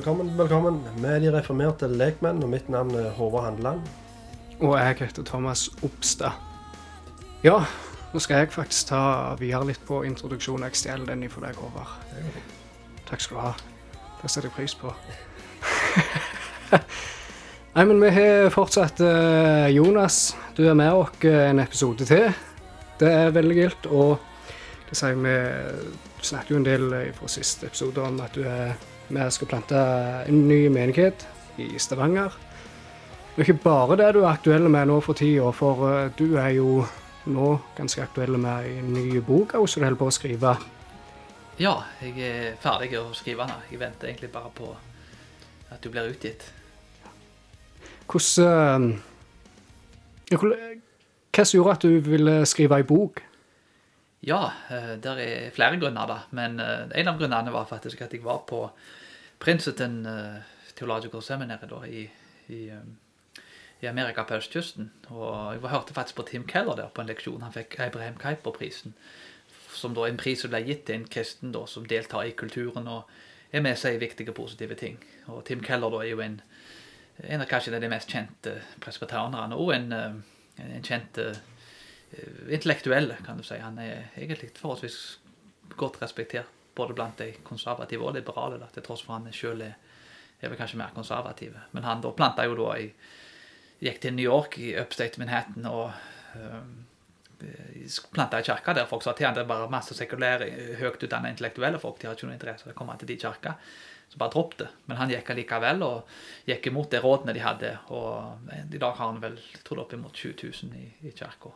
Velkommen, velkommen. Vi er de reformerte lekmenn, og mitt navn er Håvard Handeland. Og jeg heter Thomas Opstad. Ja, nå skal jeg faktisk ta videre litt på introduksjonen. Jeg stjeler den for deg, Håvard. Takk skal du ha. Det setter jeg pris på. Nei, men vi har fortsatt eh, Jonas. Du er med oss en episode til. Det er veldig gildt. Og det sier vi Du snakket jo en del fra siste episode om at du er vi skal plante en ny menighet i Stavanger. Er ikke bare det du er aktuell med nå for tida, for eh, du er jo nå ganske aktuell med en ny bok som du holder på å skrive. Ja, jeg er ferdig å skrive den. Jeg venter egentlig bare på at du blir utgitt. Hvordan eh, Hva som gjorde at du ville skrive ei bok? Ja, eh, det er flere grunner, da. Men en av grunnene var faktisk at jeg var på Princeton Theological Seminary da, i, i, i, Amerika på østkysten. Og jeg hørte faktisk på Tim Keller der på en leksjon. Han fikk Abraham Kuyper-prisen. Som da en pris som ble gitt til en kristen da, som deltar i kulturen og er med seg i viktige, positive ting. Og Tim Keller da er jo en, en av kanskje de mest kjente presbyterianerne, og en, en kjent intellektuell, kan du si. Han er egentlig forholdsvis godt respektert både blant de konservative og liberale, da, til tross for han sjøl er, er vel kanskje mer konservative. Men han da planta jo da i Gikk til New York, i upstate Manhattan, og um, planta ei kirke der folk sa til han det er bare masse sekulære, høyt utdanna intellektuelle folk. De har ikke noe interesse av å komme til de kirka. Så bare dropp det. Men han gikk allikevel, og gikk imot de rådene de hadde. Og i dag har han vel jeg tror det oppimot 20 000 i, i kirka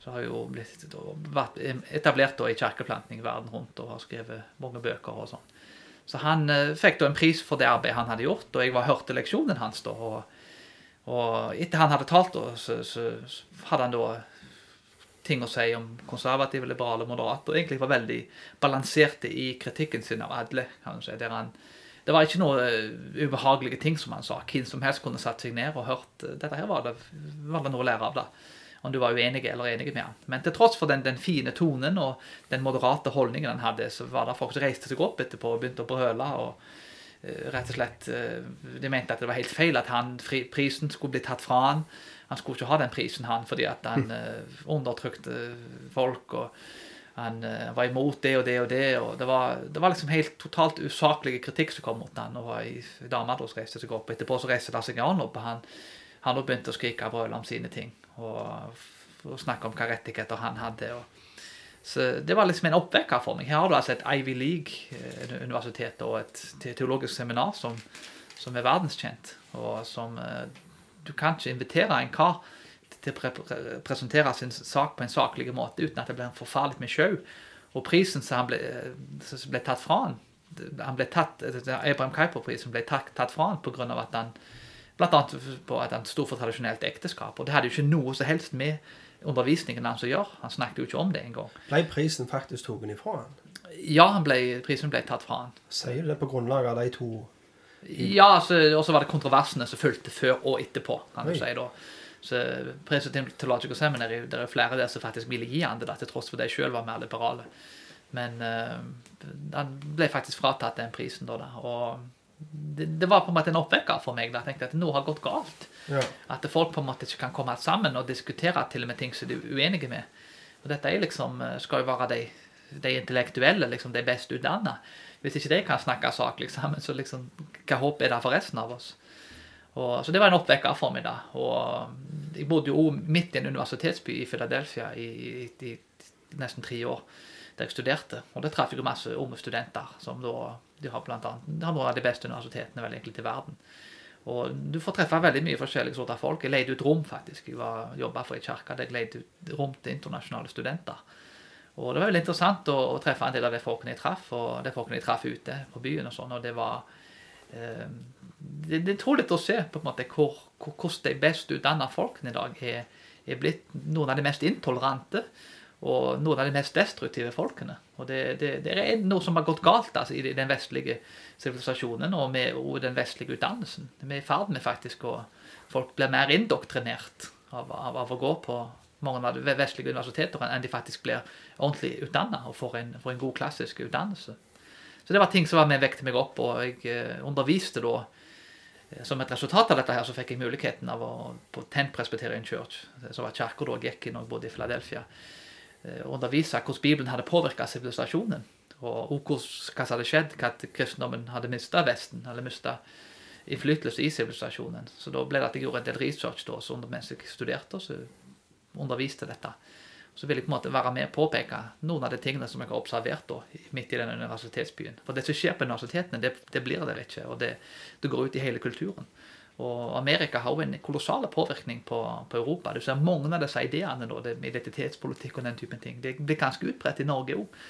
så har jo blitt vært etablert da, i kirkeplantning verden rundt og har skrevet mange bøker og sånn. Så han eh, fikk da en pris for det arbeidet han hadde gjort, og jeg var hørte leksjonen hans da. Og, og etter han hadde talt, da, så, så, hadde han da ting å si om konservative, liberale og moderate, og egentlig var veldig balanserte i kritikken sin av alle. kan du si, han det var ikke noe ubehagelige ting som han sa. Hvem som helst kunne satt seg ned og hørt Dette her var det, var det noe å lære av. da om du var uenig eller enig med han. Men til tross for den, den fine tonen og den moderate holdningen han hadde, så var det folk som reiste seg opp etterpå og begynte å brøle. og uh, rett og slett, uh, De mente at det var helt feil at han, prisen skulle bli tatt fra han. Han skulle ikke ha den prisen, han, fordi at han uh, undertrykte folk. og han var imot det og det og det. og Det var, det var liksom helt totalt usaklige kritikk som kom mot han, og ei dame reiste seg opp. Etterpå så reiste det seg en annen opp, og han, han begynte å skrike og brøle om sine ting og, og snakke om hva rettigheter han hadde. Og, så Det var liksom en oppvekker for meg. Her har du altså et Ivy League-universitet og et teologisk seminar som, som, er verdenskjent, og som eh, Du kan ikke invitere en kar til å pre presentere sin sak på en saklig måte uten at det blir en forferdelig med sjau. Og prisen som ble, som ble tatt fra han, han ble tatt, Abraham Kuyper-prisen ble tatt, tatt fra han pga. at han Bl.a. på at han sto for tradisjonelt ekteskap. Og det hadde jo ikke noe som helst med undervisningen hans å gjøre. Han snakket jo ikke om det engang. Ble prisen faktisk tatt ifra han? Ja, han ble, prisen ble tatt fra han. Sier du det på grunnlag av de to? Ja, og så var det kontroversene som fulgte før og etterpå, kan du si da. Så President Theological Seminary, det er flere der som faktisk ville gi han det, til tross for de sjøl var mer liberale. Men uh, han ble faktisk fratatt den prisen da. da og det, det, var på en måte en oppvekker for meg. da jeg tenkte at noe har gått galt. Ja. At folk på en måte ikke kan komme sammen og diskutere til og med ting som de er uenige med. Og dette liksom, eh, skal jo være de, de intellektuelle, liksom de best utdanna. Hvis ikke de kan snakke saklig sammen, så liksom, hva håp er det for resten av oss? Og, så det var en oppvekker for meg. da, og Jeg bodde jo midt i en universitetsby i Philadelphia i, i, i nesten tre år der jeg studerte. Og der traff jeg masse unge studenter som da de har blant annet, de har noen av de beste universitetene vel egentlig i verden. Og du får treffe veldig mye forskjellige sorter folk. Jeg leide ut rom, faktisk. Jeg jobba for ei kirke der jeg leide ut rom til internasjonale studenter. Og det var veldig interessant å, å, treffe en del av de folkene jeg traff, og de folkene jeg traff ute på byen. og sånn, og det var eh, det, det er utrolig å se på en måte hvor, hvor, hvordan de best utdanna folkene i dag er, er blitt noen av de mest intolerante og noen av de mest destruktive folkene. Og det, det, det er noe som har gått galt altså, i den vestlige sivilisasjonen og, med, og den vestlige utdannelsen. Vi er i ferd med faktisk å Folk blir mer indoktrinert av, av, av, å gå på mange av de vestlige universiteter enn de faktisk blir ordentlig utdanna og får en, får en, god klassisk utdannelse. Så det var ting som var med vekte meg opp, og jeg eh, underviste da eh, som et resultat av dette her, så fikk jeg muligheten av å på Tent Presbyterian Church, som var kirka da jeg gikk i når jeg bodde i Philadelphia, undervise hvordan Bibelen hadde påvirka sivilisasjonen. Og, hvordan, hva som hadde skjedd, hva kristendommen hadde mista Vesten, eller mista innflytelse i sivilisasjonen. Så da ble det at jeg gjorde en del research da, så mens jeg studerte, så underviste dette. Så vil jeg på en måte være med og påpeke noen av de tingene som jeg har observert da, midt i denne universitetsbyen. For det som skjer på universitetene, det, det blir der ikke. Og det, det, går ut i hele kulturen. Og Amerika har jo en kolossal påvirkning på, på, Europa. Du ser mange av disse ideene, da, identitetspolitikk og den typen ting. Det blir ganske utbredt i Norge òg,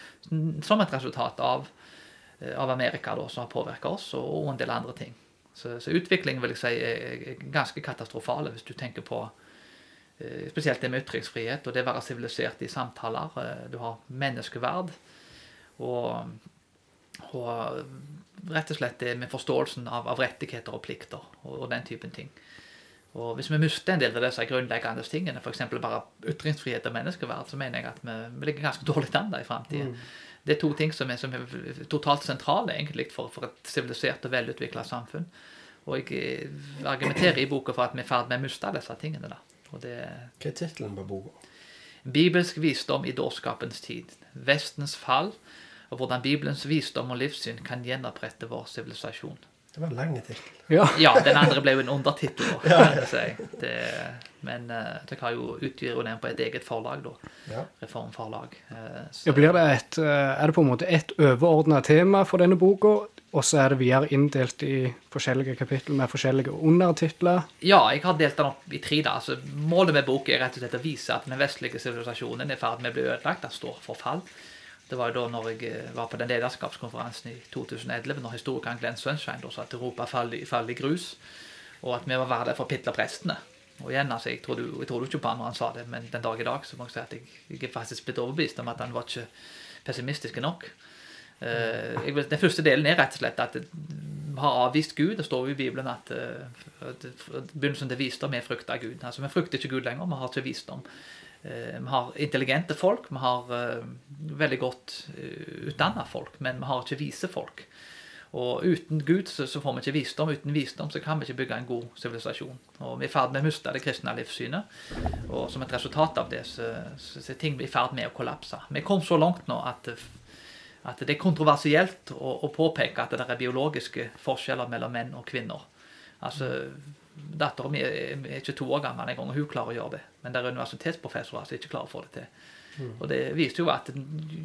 som et resultat av, av Amerika, da, som har påvirka oss, og en del andre ting. Så, så utviklingen vil jeg si er ganske katastrofale, hvis du tenker på Eh, spesielt det med ytringsfrihet og det å være sivilisert i samtaler. Eh, du har menneskeverd. Og, og, rett og slett det med forståelsen av, av rettigheter og plikter og, og, den typen ting. Og Hvis vi mister en del av disse grunnleggende tingene, f.eks. bare ytringsfrihet og menneskeverd, så mener jeg at vi, vi ligger ganske dårlig an i framtida. Mm. Det er to ting som er, som er totalt sentrale egentlig for, for et sivilisert og velutvikla samfunn. Og jeg eh, argumenterer i boka for at vi er i ferd med å miste disse tingene. da. Det, Hva er tittelen på boka? Bibelsk visdom i dårskapens tid. Vestens fall, og hvordan Bibelens visdom og livssyn kan gjenopprette vår sivilisasjon. Det var en lang tittel. Ja. ja. den andre ble jo en undertittel. ja, ja. men uh, dere har jo utgitt den på et eget forlag, da. Ja. Reformforlag. Uh, ja, blir det et, uh, er det på en måte et overordna tema for denne boka, og så er det videre inndelt i forskjellige kapittel med forskjellige undertitler. Ja, jeg har delt den opp i tre. da. Altså, målet med boka er rett og slett å vise at den vestlige sivilisasjonen er i ferd med å bli ødelagt. Den står for fall. Det var jo da når jeg eh, var på den lederskapskonferansen i 2011, når historikeren Glenn Sunshine sa at Europa faller, faller i grus, og at vi var verdt for prestene. Og igjen, altså, jeg trodde, jeg trodde ikke på han når han sa det, men den dag i dag så må jeg si at jeg, jeg er faktisk blitt overbevist om at han var ikke pessimistisk nok. Uh, jeg, den første delen er rett og slett at vi har avvist Gud. Det står jo i Bibelen at, uh, at begynnelsen til visdom er frukt av Gud. Altså Vi frykter ikke Gud lenger, vi har ikke visdom. Uh, vi har intelligente folk, vi har veldig godt uh, utdanna folk, men vi har ikke vise folk. Og uten Gud så, får vi ikke visdom. Uten visdom så kan vi ikke bygge en god sivilisasjon. Og vi er i ferd med å miste det kristne livssynet. Og som et resultat av det så, så, så ting i ferd med å kollapse. Vi kom så langt nå at at det er kontroversielt å, å, påpeke at det er biologiske forskjeller mellom menn og kvinner. Altså, Dattera mi er, er ikke to år gammel engang, og hun klarer å gjøre det. Men det er universitetsprofessorer som ikke klarer å få det til. Mm. Og det viser jo at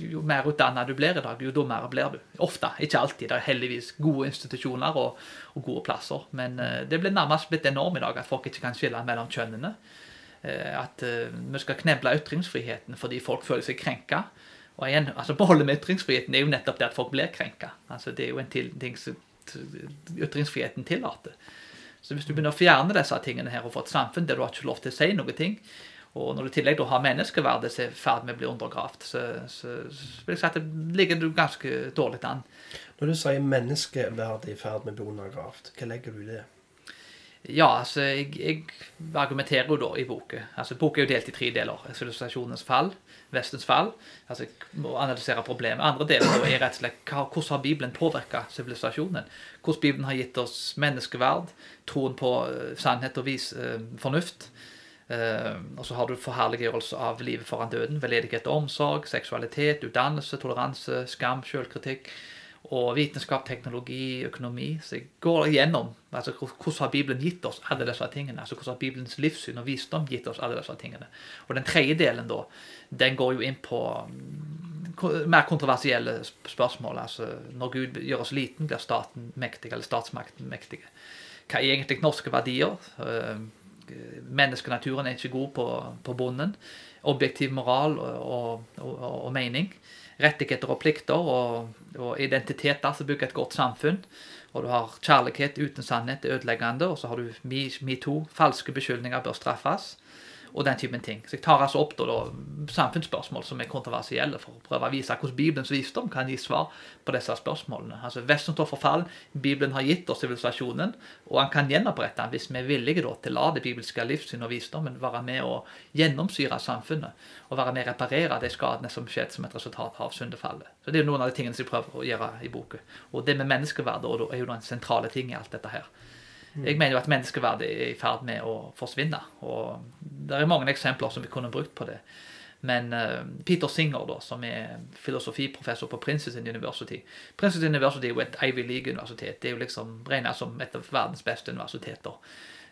jo mer utdanna du blir i dag, jo dummere blir du. Ofte, ikke alltid. Det er heldigvis gode institusjoner og, og gode plasser. Men uh, det blir nærmest blitt enormt i dag at folk ikke kan skille mellom kjønnene. Uh, at uh, vi skal kneble ytringsfriheten fordi folk føler seg krenka. Og igjen, altså Beholdet med ytringsfriheten er jo nettopp det at folk blir krenka. Altså, det er jo en ting som ytringsfriheten tillater. Så hvis du begynner å fjerne disse tingene her og få et samfunn der du har ikke lov til å si noe ting, og når du i tillegg har menneskeverdet som er i ferd med å bli undergravd, så, så, så, vil jeg si at det ligger du ganske dårlig an. Når du sier menneskeverdet i ferd med å bli undergravd, hva legger du i det? Ja, altså, jeg, jeg argumenterer jo da i boka. Altså, Boka er jo delt i tre deler. Sivilisasjonens fall, Vestens fall. Altså, jeg må analysere problemet. Andre delen er rett og slett hvordan har Bibelen påvirka sivilisasjonen? Hvordan Bibelen har gitt oss menneskeverd, troen på uh, sannhet og vis uh, fornuft. Uh, og så har du forherliggjørelse av livet foran døden, veldedighet og omsorg, seksualitet, utdannelse, toleranse, skam, sjølkritikk og vitenskap, teknologi, økonomi. Så jeg går igjennom altså, hvordan har Bibelen gitt oss alle disse tingene. altså Hvordan har Bibelens livssyn og visdom gitt oss alle disse tingene. Og den tredje delen da, den går jo inn på mm, mer kontroversielle spørsmål. altså Når Gud gjør oss liten, blir staten mektig, eller statsmakten mektig. Hva er egentlig norske verdier? Eh, menneskenaturen er ikke god på, på bonden. Objektiv moral og, og, og, og mening rettigheter og plikter og, og identiteter som bygger et godt samfunn. Og du har kjærlighet uten sannhet er ødeleggende. Og så har du metoo, falske beskyldninger bør straffes. Og den typen ting. Så jeg tar altså opp da, da, samfunnsspørsmål som er kontroversielle, for å prøve å vise hvordan Bibelens visdom kan gi svar på disse spørsmålene. Altså Vesten står for fall. Bibelen har gitt oss sivilisasjonen, og han kan gjenopprette den hvis vi er villige da, til å la det bibelske livssyn og visdommen være med å gjennomsyre samfunnet, og være med å reparere de skadene som skjedde som et resultat av syndefallet. Så Det er jo noen av de tingene som jeg prøver å gjøre i boka. Og det med menneskeverd er jo den sentrale ting i alt dette her. Jeg mener jo at menneskeverdet er i ferd med å forsvinne. Og det er mange eksempler som vi kunne brukt på det. Men uh, Peter Singer, da, som er filosofiprofessor på Princeton University Princeton University er jo et Ivy League-universitet. Det er jo liksom regnet som et av verdens beste universiteter.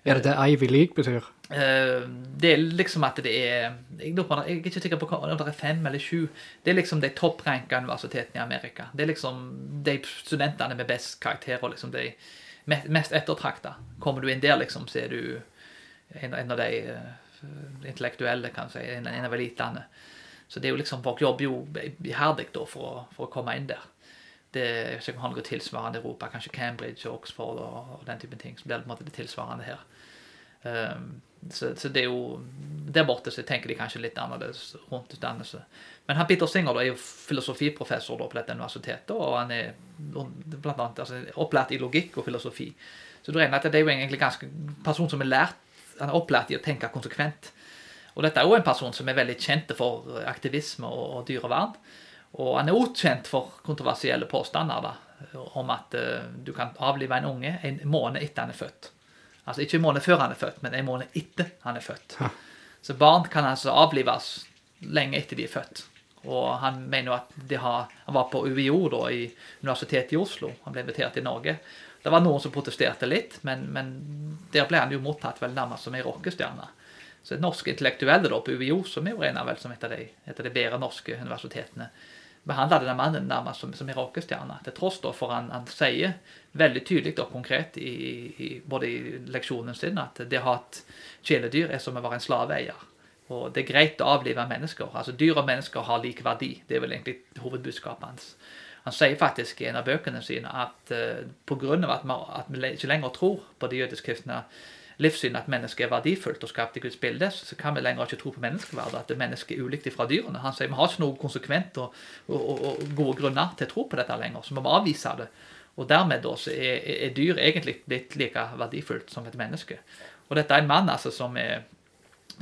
Er det det Ivy League betyr? Uh, det er liksom at det er Jeg, jeg er ikke sikker på om det er fem eller sju. Det er liksom de toppranka universitetene i Amerika. Det er liksom de studentene med best karakterer. liksom de mest ettertrakta. Kommer du inn der, liksom, så er du en, av de uh, intellektuelle, kan si, en, av elitene. Så det er jo liksom, folk jobber jo iherdig da for å, for å komme inn der. Det, er ikke noe tilsvarende i Europa, kanskje Cambridge og Oxford og, og den typen ting. Så blir på en måte det tilsvarende her. Um, så, så, det er jo Der borte så tenker de kanskje litt annerledes rundt utdannelse. Men han Peter Singer er jo filosofiprofessor på dette universitetet, og han er blant annet, altså, opplært i logikk og filosofi. Så du regner at det er jo egentlig ganske person som er lært, han er opplært i å tenke konsekvent. Og dette er jo en person som er veldig kjent for aktivisme og, og dyrevern. Og han er også kjent for kontroversielle påstander da, om at uh, du kan avlive en unge en måned etter han er født. Altså ikke en måned før han er født, men en måned etter han er født. Så barn kan altså avlives lenge etter de er født. Og han mener at har, han var på UiO, da, i Universitetet i Oslo. Han ble invitert til Norge. Det var noen som protesterte litt, men, men der ble han jo mottatt vel nærmest som ei rockestjerne. Så norske intellektuelle da på UiO, som er jo regna vel som et av, de, et av de bedre norske universitetene, behandla denne mannen nærmest som, som en rockestjerne. Til tross da for han, han sier veldig tydelig og konkret i, i, både i leksjonen sin at det å ha et kjæledyr er som å være en slaveeier. Og det er greit å avlive mennesker. Altså Dyr og mennesker har lik verdi. Det er vel egentlig hovedbudskapet hans. Han sier faktisk i en av bøkene sine at uh, pga. At, at vi ikke lenger tror på det jødisk-kristne livssynet at mennesket er verdifullt og skapt i Guds bilde, så kan vi lenger ikke tro på menneskeverdet, at mennesket er ulikt fra dyrene. Han sier vi har ikke noe konsekvent og, og, og, og, gode grunner til å tro på dette lenger, så vi må avvise det. Og dermed da, er, er dyr egentlig blitt like verdifullt som et menneske. Og dette er en mann altså, som er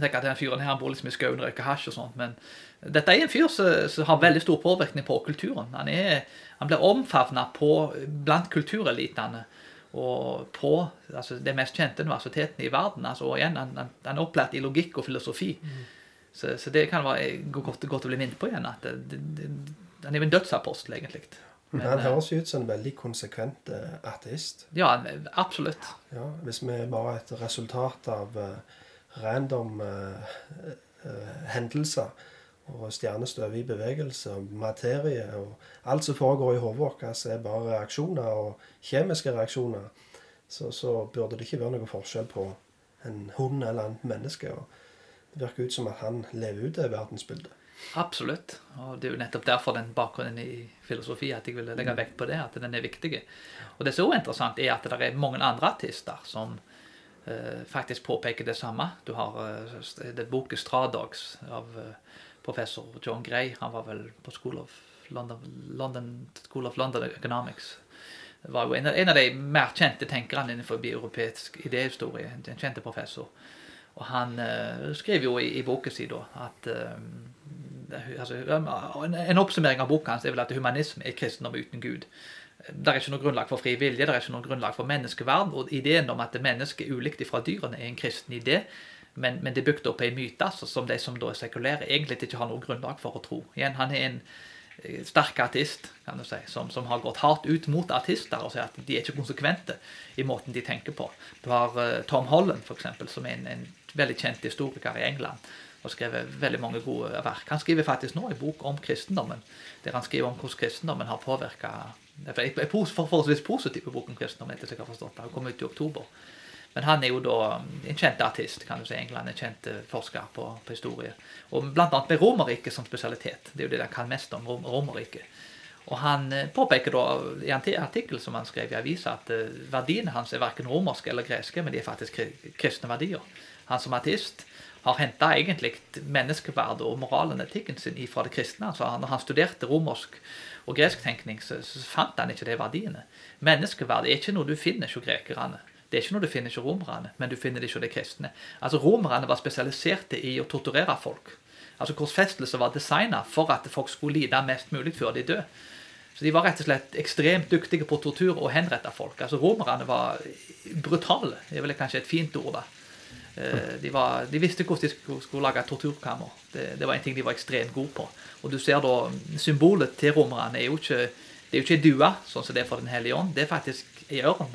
jeg tenker at den fyren her bor liksom i skauen røyker hasj og sånt, men dette er en fyr som, har veldig stor påvirkning på kulturen. Han, er, han blir omfavna blant kulturelitene og på altså, det mest kjente universitetene i verden. Altså, og igjen, han, han, er opplært i logikk og filosofi. Mm. Så, så, det kan være godt, godt å bli minnet på igjen. at det, det, Han er jo en dødsapostel, egentlig. Men, han høres jo ut som en veldig konsekvent uh, ateist. Ja, absolutt. Ja, Hvis vi bare er et resultat av uh, random uh, hendelser og stjernestøv i bevegelse og materie og alt som foregår i hodet vårt, er bare reaksjoner og kjemiske reaksjoner, så, så, burde det ikke være noen forskjell på en hund eller en menneske. og Det virker ut som at han lever ut det verdensbildet. Absolutt. Og det er jo nettopp derfor den bakgrunnen i filosofi at jeg ville legge vekt på det, at den er viktig. Og det som er interessant, er at det er mange andre artister som uh, faktisk påpeker det samme. Du har uh, det boken 'Stradogs' av uh, professor John Gray. Han var vel på School of London, London School of London Economics. Det var jo en, av de mer kjente tenkerne innenfor europeisk idéhistorie. En kjente professor. Og han uh, skriver jo i, i boken sin at altså, en, en, oppsummering av boka hans er vel at humanisme er kristendom uten Gud. Det er ikke noe grunnlag for fri vilje, det er ikke noe grunnlag for menneskeverd. Og ideen om at mennesket er ulikt fra dyrene, er en kristen idé. Men, men det er bygd opp ei myte altså, som de som da er sekulære, egentlig ikke har noe grunnlag for å tro. Igjen, Han er en eh, sterk artist kan du si, som, som, har gått hardt ut mot artister og sier at de er ikke konsekvente i måten de tenker på. Du har uh, Tom Holland, eksempel, som er en, en, veldig kjent historiker i England og skrevet veldig mange gode verk. Han skriver faktisk nå en bok om kristendommen, der han skriver om hvordan kristendommen har påvirka En forholdsvis positiv bok om kristendommen, om jeg har forstått det. Han kom ut i oktober. Men han er jo da en kjent artist, kan du si. England en kjent eh, forsker på, på historie. Og blant annet med Romerriket som spesialitet. Det er jo det de kan mest om Romerriket. Og han eh, påpeker da i en artikkel som han skrev i avisa, at eh, verdiene hans er verken romerske eller greske, men de er faktisk kristne verdier. Han som artist har henta egentlig menneskeverdet og moralen og etikken sin ifra det kristne. Altså, når han studerte romersk og gresk tenkning, så, så fant han ikke de verdiene. Menneskeverd er ikke noe du finner hos grekerne. Det er ikke noe du finner hos romerne, men du finner det hos de kristne. Altså Romerne var spesialiserte i å torturere folk. Altså Korsfestelser var designa for at folk skulle lide mest mulig før de døde. Så de var rett og slett ekstremt dyktige på tortur og henrette folk. Altså Romerne var brutale. Det er vel kanskje et fint ord. da. Eh, de, var, de visste hvordan de skulle, skulle lage torturkammer. Det, det, var en ting de var ekstremt gode på. Og du ser da, Symbolet til romerne er jo ikke det er jo ikke ei due, sånn som det er for Den hellige ånd. Det er faktisk ei ørn.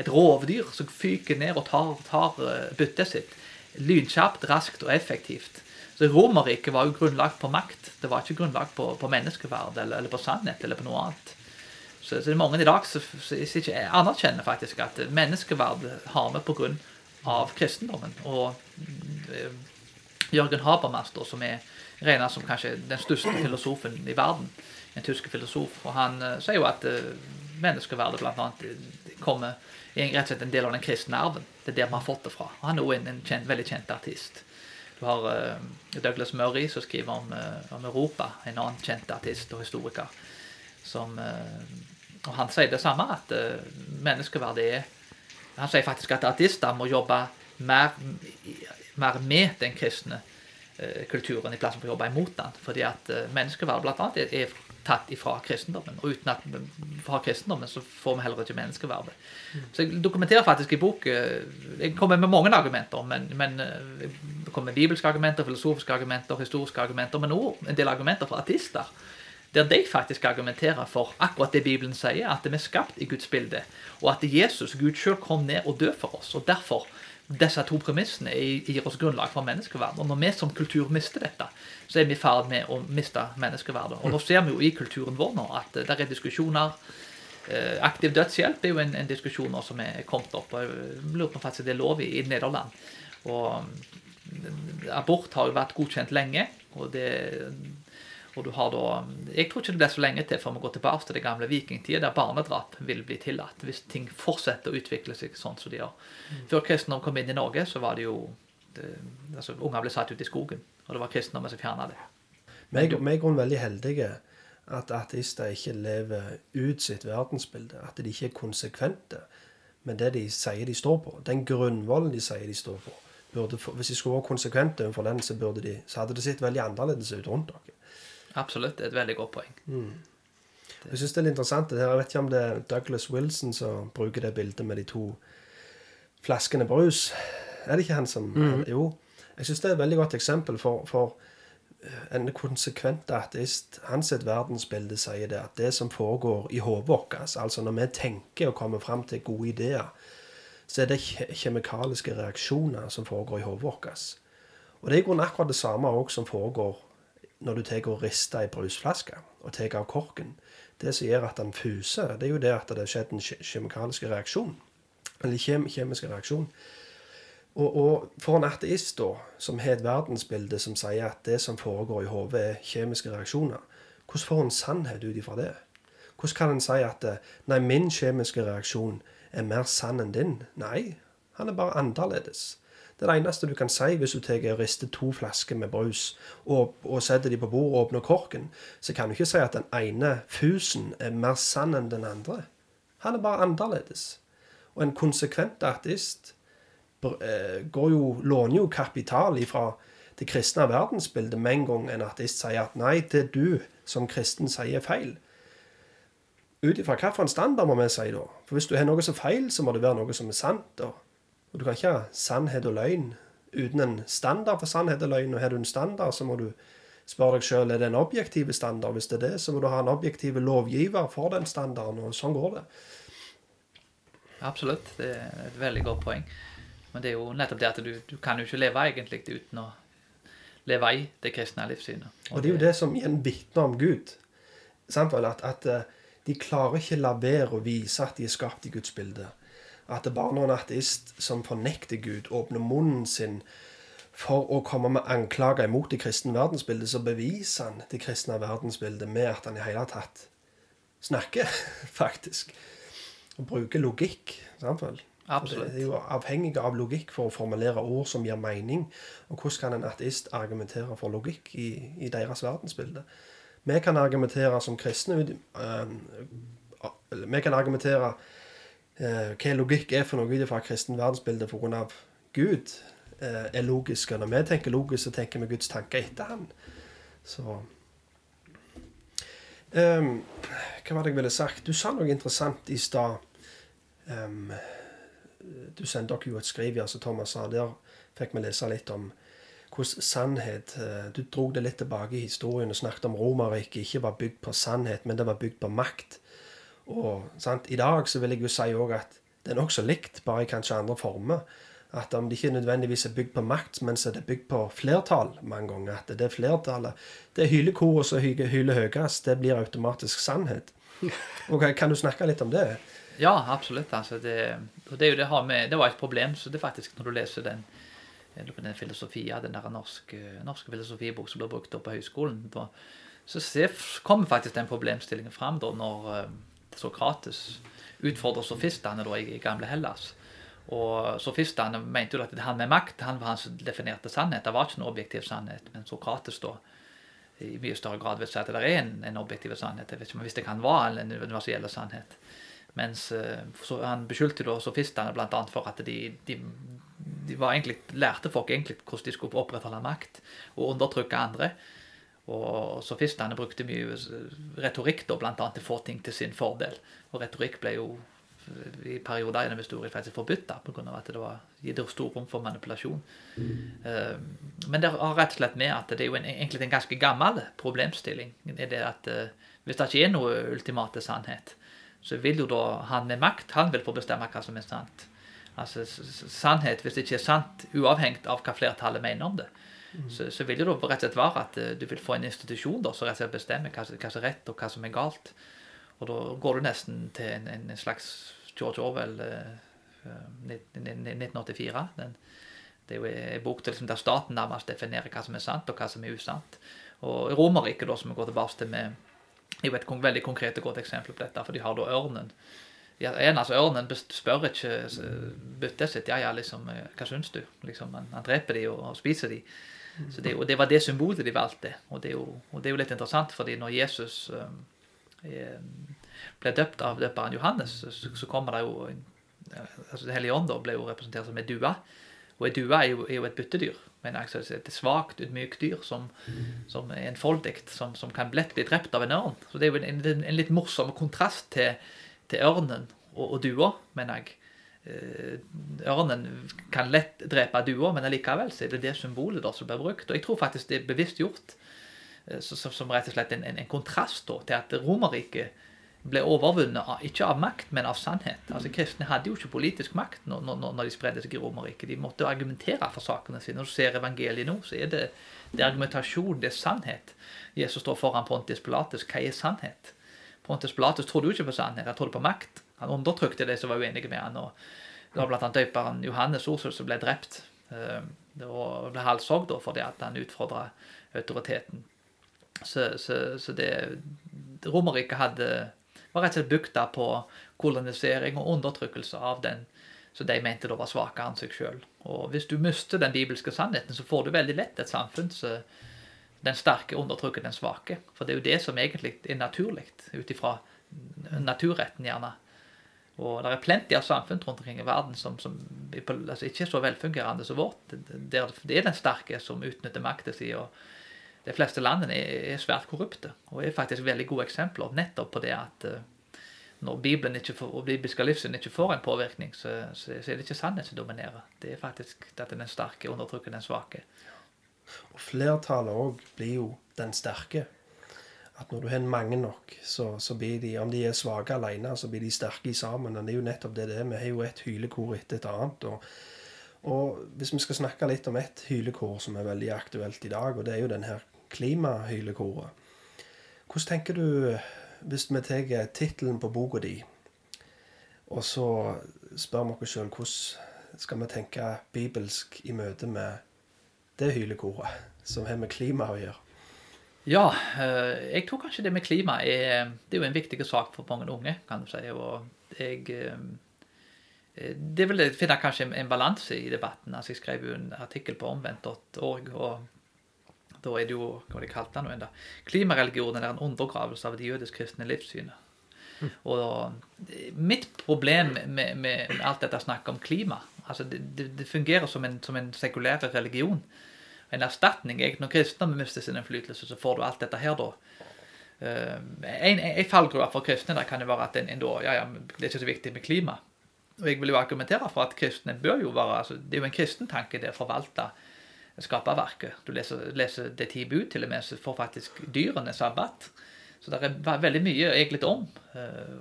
Et rovdyr som fyker ned og tar, tar eh, byttet sitt. Lynkjapt, raskt og effektivt. Så Romerriket var jo grunnlagt på makt. Det var ikke grunnlagt på, på menneskeverd eller, eller, på sannhet eller på noe annet. Så, så det er mange i dag som ikke anerkjenner faktisk at menneskeverd har vi pga. kristendommen. Og uh, Jørgen Habermas, som er regna som kanskje den største filosofen i verden, en tysk filosof, og han uh, sier jo at uh, menneskeverdet bl.a. kommer er rett og slett en del av den kristne arven. Det er der vi har fått det fra. Han er jo en, en kjent, veldig kjent artist. Du har uh, Douglas Murray som skriver om, uh, om, Europa, en annen kjent artist og historiker. Som, uh, og han sier det samme, at menneskeverdet er Han sier faktisk at artister må jobbe mer, mer med den kristne kulturen i plassen for å jobbe imot den. Fordi at menneskeverd bl.a. Er, er tatt ifra kristendommen. Og uten at vi har kristendommen, så får vi heller ikke menneskeverdet. Så jeg dokumenterer faktisk i bok eh, Jeg kommer med mange argumenter, men, men eh, jeg kommer med bibelske argumenter, filosofiske argumenter, historiske argumenter, men òg en del argumenter for artister. Der de faktisk argumenterer for akkurat det Bibelen sier, at vi er skapt i Guds bilde, og at Jesus, Gud sjøl, kom ned og døde for oss. og derfor disse to premissene gir oss grunnlag for menneskeverd. Og når vi som kultur mister dette, så er vi i ferd med å miste menneskeverdet. Og nå ser vi jo i kulturen vår nå at det er diskusjoner. Eh, aktiv dødshjelp er jo en, en diskusjon som er kommet opp. og Jeg lurer på faktisk det er lov i, i Nederland. Og mm, abort har jo vært godkjent lenge. og det og du har da, Jeg tror ikke det blir så lenge til før vi går tilbake til det gamle vikingtida, der barnedrap vil bli tillatt hvis ting fortsetter å utvikle seg sånn som de gjør. Mm. Før kristendom kom inn i Norge, så var det jo det, altså Unger ble satt ut i skogen, og det var kristendommen som fjerna det. Vi er i grunnen veldig heldige at ateister ikke lever ut sitt verdensbilde. At de ikke er konsekvente med det de sier de står på. Den grunnvollen de sier de står på. Burde, hvis de skulle vært konsekvente overfor den, så, de, så, hadde det sett veldig annerledes ut rundt dere. Absolutt. Det er et veldig godt poeng. Mm. Jeg syns det er interessant. Det her. Jeg vet ikke om det er Douglas Wilson som bruker det bildet med de to flaskene brus. Er det ikke han som mm. Jo. Jeg syns det er et veldig godt eksempel for, for eh, en konsekvent ateist. Hans verdensbilde sier det at det som foregår i hodet vårt, altså når vi tenker og kommer fram til gode ideer, så er det kjemikaliske reaksjoner som foregår i hodet vårt. Og det er i grunnen akkurat det samme også som foregår når du tar og rister ei brusflaske og tar av korken, det som gjør at den fuser, det er jo det at det har skjedd en kjemikalsk reaksjon. Eller kjem, kjemisk reaksjon. Og, og, for en ateist da, som har et verdensbilde som sier at det som foregår i hodet, er kjemiske reaksjoner, hvordan får en sannhet ut ifra det? Hvordan kan en si at nei, min kjemiske reaksjon er mer sann enn din? Nei, han er bare annerledes. Det er det eneste du kan si hvis du tar og rister to flasker med brus og, og setter de på bordet og åpner korken. Så kan du ikke si at den ene fusen er mer sann enn den andre. Han er bare annerledes. Og en konsekvent ateist eh, går jo, låner jo kapital ifra det kristne verdensbildet med en gang en artist sier at nei, det du som kristen sier, er feil. Ut ifra hvilken standard må vi si da? For hvis du har noe som er feil, så må det være noe som er sant. da. Og du kan ikke ha sannhet og løgn uten en standard for sannhet og løgn. Og har du en standard, så må du spørre deg sjøl er det en objektiv standard. Hvis det er det, så må du ha en objektiv lovgiver for den standarden. Og sånn går det. Absolutt. Det er et veldig godt poeng. Men det er jo nettopp det at du, du kan jo ikke leve egentlig uten å leve i det kristne livssynet. Og, og det er jo det som igjen vitner om Gud. Vel? At, at eh, de klarer ikke la være å vise at de er skapt i Guds bilde at bare når en ateist som fornekter Gud, åpner munnen sin for å komme med anklager imot det kristne verdensbildet, så beviser han det kristne verdensbildet med at han i hele tatt snakker, faktisk. Og bruker logikk. samtidig. Absolutt. Det er jo avhengig av logikk for å formulere ord som gir mening. Og hvordan kan en ateist argumentere for logikk i, i deres verdensbilde? Vi kan argumentere som kristne uh, Vi kan argumentere øh, hva logikk er for noe ut fra kristen verdensbilde pga. Gud eh, er logisk. Og når vi tenker logisk, så tenker vi Guds tanker etter han. Så um, Hva var det jeg ville sagt? Du sa noe interessant i stad. Um, du sendte dere jo et skriv, ja, som Thomas sa. Der fikk vi lese litt om hvordan sannhet eh, Du dro det litt tilbake i historien og snakket om Romerriket ikke var bygd på sannhet, men det var bygd på makt. Og sant? I dag så vil jeg jo si òg at det er nokså likt, bare i kanskje andre former. At om det ikke nødvendigvis er bygd på makt, men så er det bygd på flertall mange ganger. At det er flertallet Det hylekoret som hyler høyest, det blir automatisk sannhet. ok, Kan du snakke litt om det? Ja, absolutt. Altså det, og det, er jo det, med, det var et problem så det er faktisk når du leser den, den filosofia, den der norske, norske filosofibok som blir brukt på høyskolen, så ser, kommer faktisk den problemstillingen fram da når uh, Sokrates utfordrer sofistene da, i, gamle Hellas. Og Sofistene mente jo at han med makt han var han som definerte sannhet. Det var ikke noe objektiv sannhet. Men Sokrates da i mye større grad vil si at det er en, en objektiv sannhet. Jeg vet ikke om det kan være en universell sannhet. Mens eh, Han beskyldte da sofistene bl.a. for at de, de, de egentlig, lærte folk egentlig hvordan de skulle opprettholde makt og undertrykke andre. Og sofistene brukte mye retorikk da, blant annet til å få ting til sin fordel. Og retorikk ble jo i perioder gjennom historien faktisk forbudt pga. at det var gitt stor rom for manipulasjon. Mm. Men det har rett og slett med at det er jo en, egentlig en ganske gammel problemstilling. er det at uh, Hvis det ikke er noe ultimate sannhet, så vil jo da han med makt han vil få bestemme hva som er sant. Altså Sannhet, hvis det ikke er sant, uavhengig av hva flertallet mener om det, mm. så, så, vil det da rett og slett være at uh, du vil få en institusjon da, som rett og slett bestemmer hva, hva som er rett, og hva som er galt. Og da går du nesten til en, en slags George Orwell, 1984. Eh, Den, det er jo en bok liksom, der staten nærmest definerer hva som er sant, og hva som er usant. Og Romerriket, som vi går tilbake til med jeg vet et veldig konkret og godt eksempel på dette, for de har da ørnen. Ja, en, altså Ørnen spør ikke byttet sitt ja, ja, liksom, eh, hva syns du? Liksom, han, han dreper de og, og spiser de. Det, og det var det symbolet de valgte. Og det er jo, det er jo litt interessant, fordi når Jesus um, ble døpt av døperen Johannes, så, så kommer det jo altså Det hellige ånd ble jo representert som ei due. Og ei due er er jo et byttedyr. Men altså et svakt, ydmykt dyr som, som er enfoldig, som, som kan lett bli drept av en ørn. Så det er jo en, en, en litt morsom kontrast til, til ørnen og, og dua, mener jeg. Eh, ørnen kan lett drepe dua, men allikevel så er det det symbolet da som blir brukt. Og jeg tror faktisk det er bevisst gjort eh, som, som rett og slett en, en, en kontrast da, til at Romerriket ble overvunnet av, ikke av makt, men av sannhet. Altså Kristne hadde jo ikke politisk makt når, når, når de spredde seg i Romerriket. De måtte argumentere for sakene sine. Når du ser evangeliet nå, så er det, det er argumentasjon, det er sannhet. Jesus står foran Pontius Pilatus. Hva er sannhet? Pontius Pilatus trodde jo ikke på sannhet, han trodde på makt. Han undertrykte de som var uenige med han. og Det var bl.a. døperen Johannes Orsel som ble drept. Eh, og ble halshogd fordi at han utfordra autoriteten. Så, så, så det Romerriket hadde var rett og slett bygd på kolonisering og undertrykkelse av den som de mente da var svakere enn seg sjøl. Og hvis du mister den bibelske sannheten, så får du veldig lett et samfunn så den sterke undertrykker den svake. For det er jo det som egentlig er naturlig, ut ifra naturretten, gjerne. Og det er plenty av samfunn rundt omkring i verden som, som altså ikke er så velfungerende som vårt. Det er den sterke som utnytter makta si. og de fleste landene er, svært korrupte, og er faktisk veldig gode eksempler nettopp på det at uh, når Bibelen får, og bibelske livssyn ikke får en påvirkning, så, så, er det ikke sannhet som dominerer. Det er faktisk at den sterke undertrykker den svake. Og flertallet òg blir jo den sterke. At når du har mange nok, så, så, blir de, om de er svake alene, så blir de sterke sammen. Og det er jo nettopp det det er. Vi har jo et hylekor etter et annet. og og hvis vi skal snakke litt om et hylekor som er veldig aktuelt i dag, og det er jo den her klimahylekoret. Hvordan tenker du, hvis vi tar tittelen på boka di, og så spør vi oss sjøl hvordan skal vi tenke bibelsk i møte med det hylekoret som har med klima å gjøre? Ja, eh, jeg tror kanskje det med klima er, det er jo en viktig sak for mange unge, kan du si. Og jeg, eh, eh, det vil jeg finne kanskje en, en balanse i debatten. Altså, Jeg skrev jo en artikkel på omvendt.org, og da er det jo hva de kalte det nå enda, Klimareligionen er en undergravelse av det jødisk-kristne livssynet. Og eh, mitt problem med, med, med alt dette snakket om klima altså det, det, det fungerer som en, som en sekulær religion. En erstatning. Når kristne mister sin innflytelse, så får du alt dette her, da. Uh, en, en fallgruve for kristne der kan jo være at en, en da, ja, ja, det er ikke så viktig med klima. Og jeg vil jo argumentere for at kristne bør jo være altså, Det er jo en kristen tanke det å forvalte skaperverket. Du leser, leser det ti bud til og med, så får faktisk dyrene sabbat. Så det er veldig mye egentlig om uh,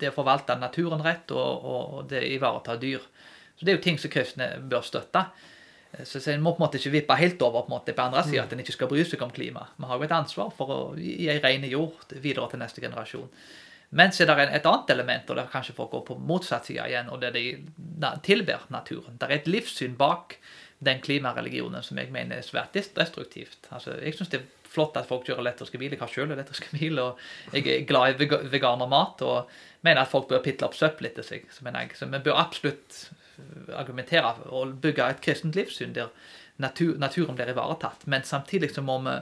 det å forvalte naturen rett og, og, og det ivareta dyr. Så det er jo ting som kristne bør støtte. Eh, så en må på en måte ikke vippe helt over på en måte på andre sida, at en ikke skal bry seg om klima. Vi har jo et ansvar for å gi ei ren jord videre til neste generasjon. Men så er det et annet element, og der kanskje folk går på motsatt side igjen, og det er de tilber naturen. Det er et livssyn bak den klimareligionen som jeg mener er svært destruktivt. Altså, jeg syns det er flott at folk kjører elektriske biler. Jeg har sjøl elektriske bil, og jeg er glad i veganermat. Og mener at folk bør pitle opp søppel etter seg. Så, jeg, så vi bør absolutt argumentere og bygge et kristent livssyn der natur, naturen blir ivaretatt. Men samtidig så må vi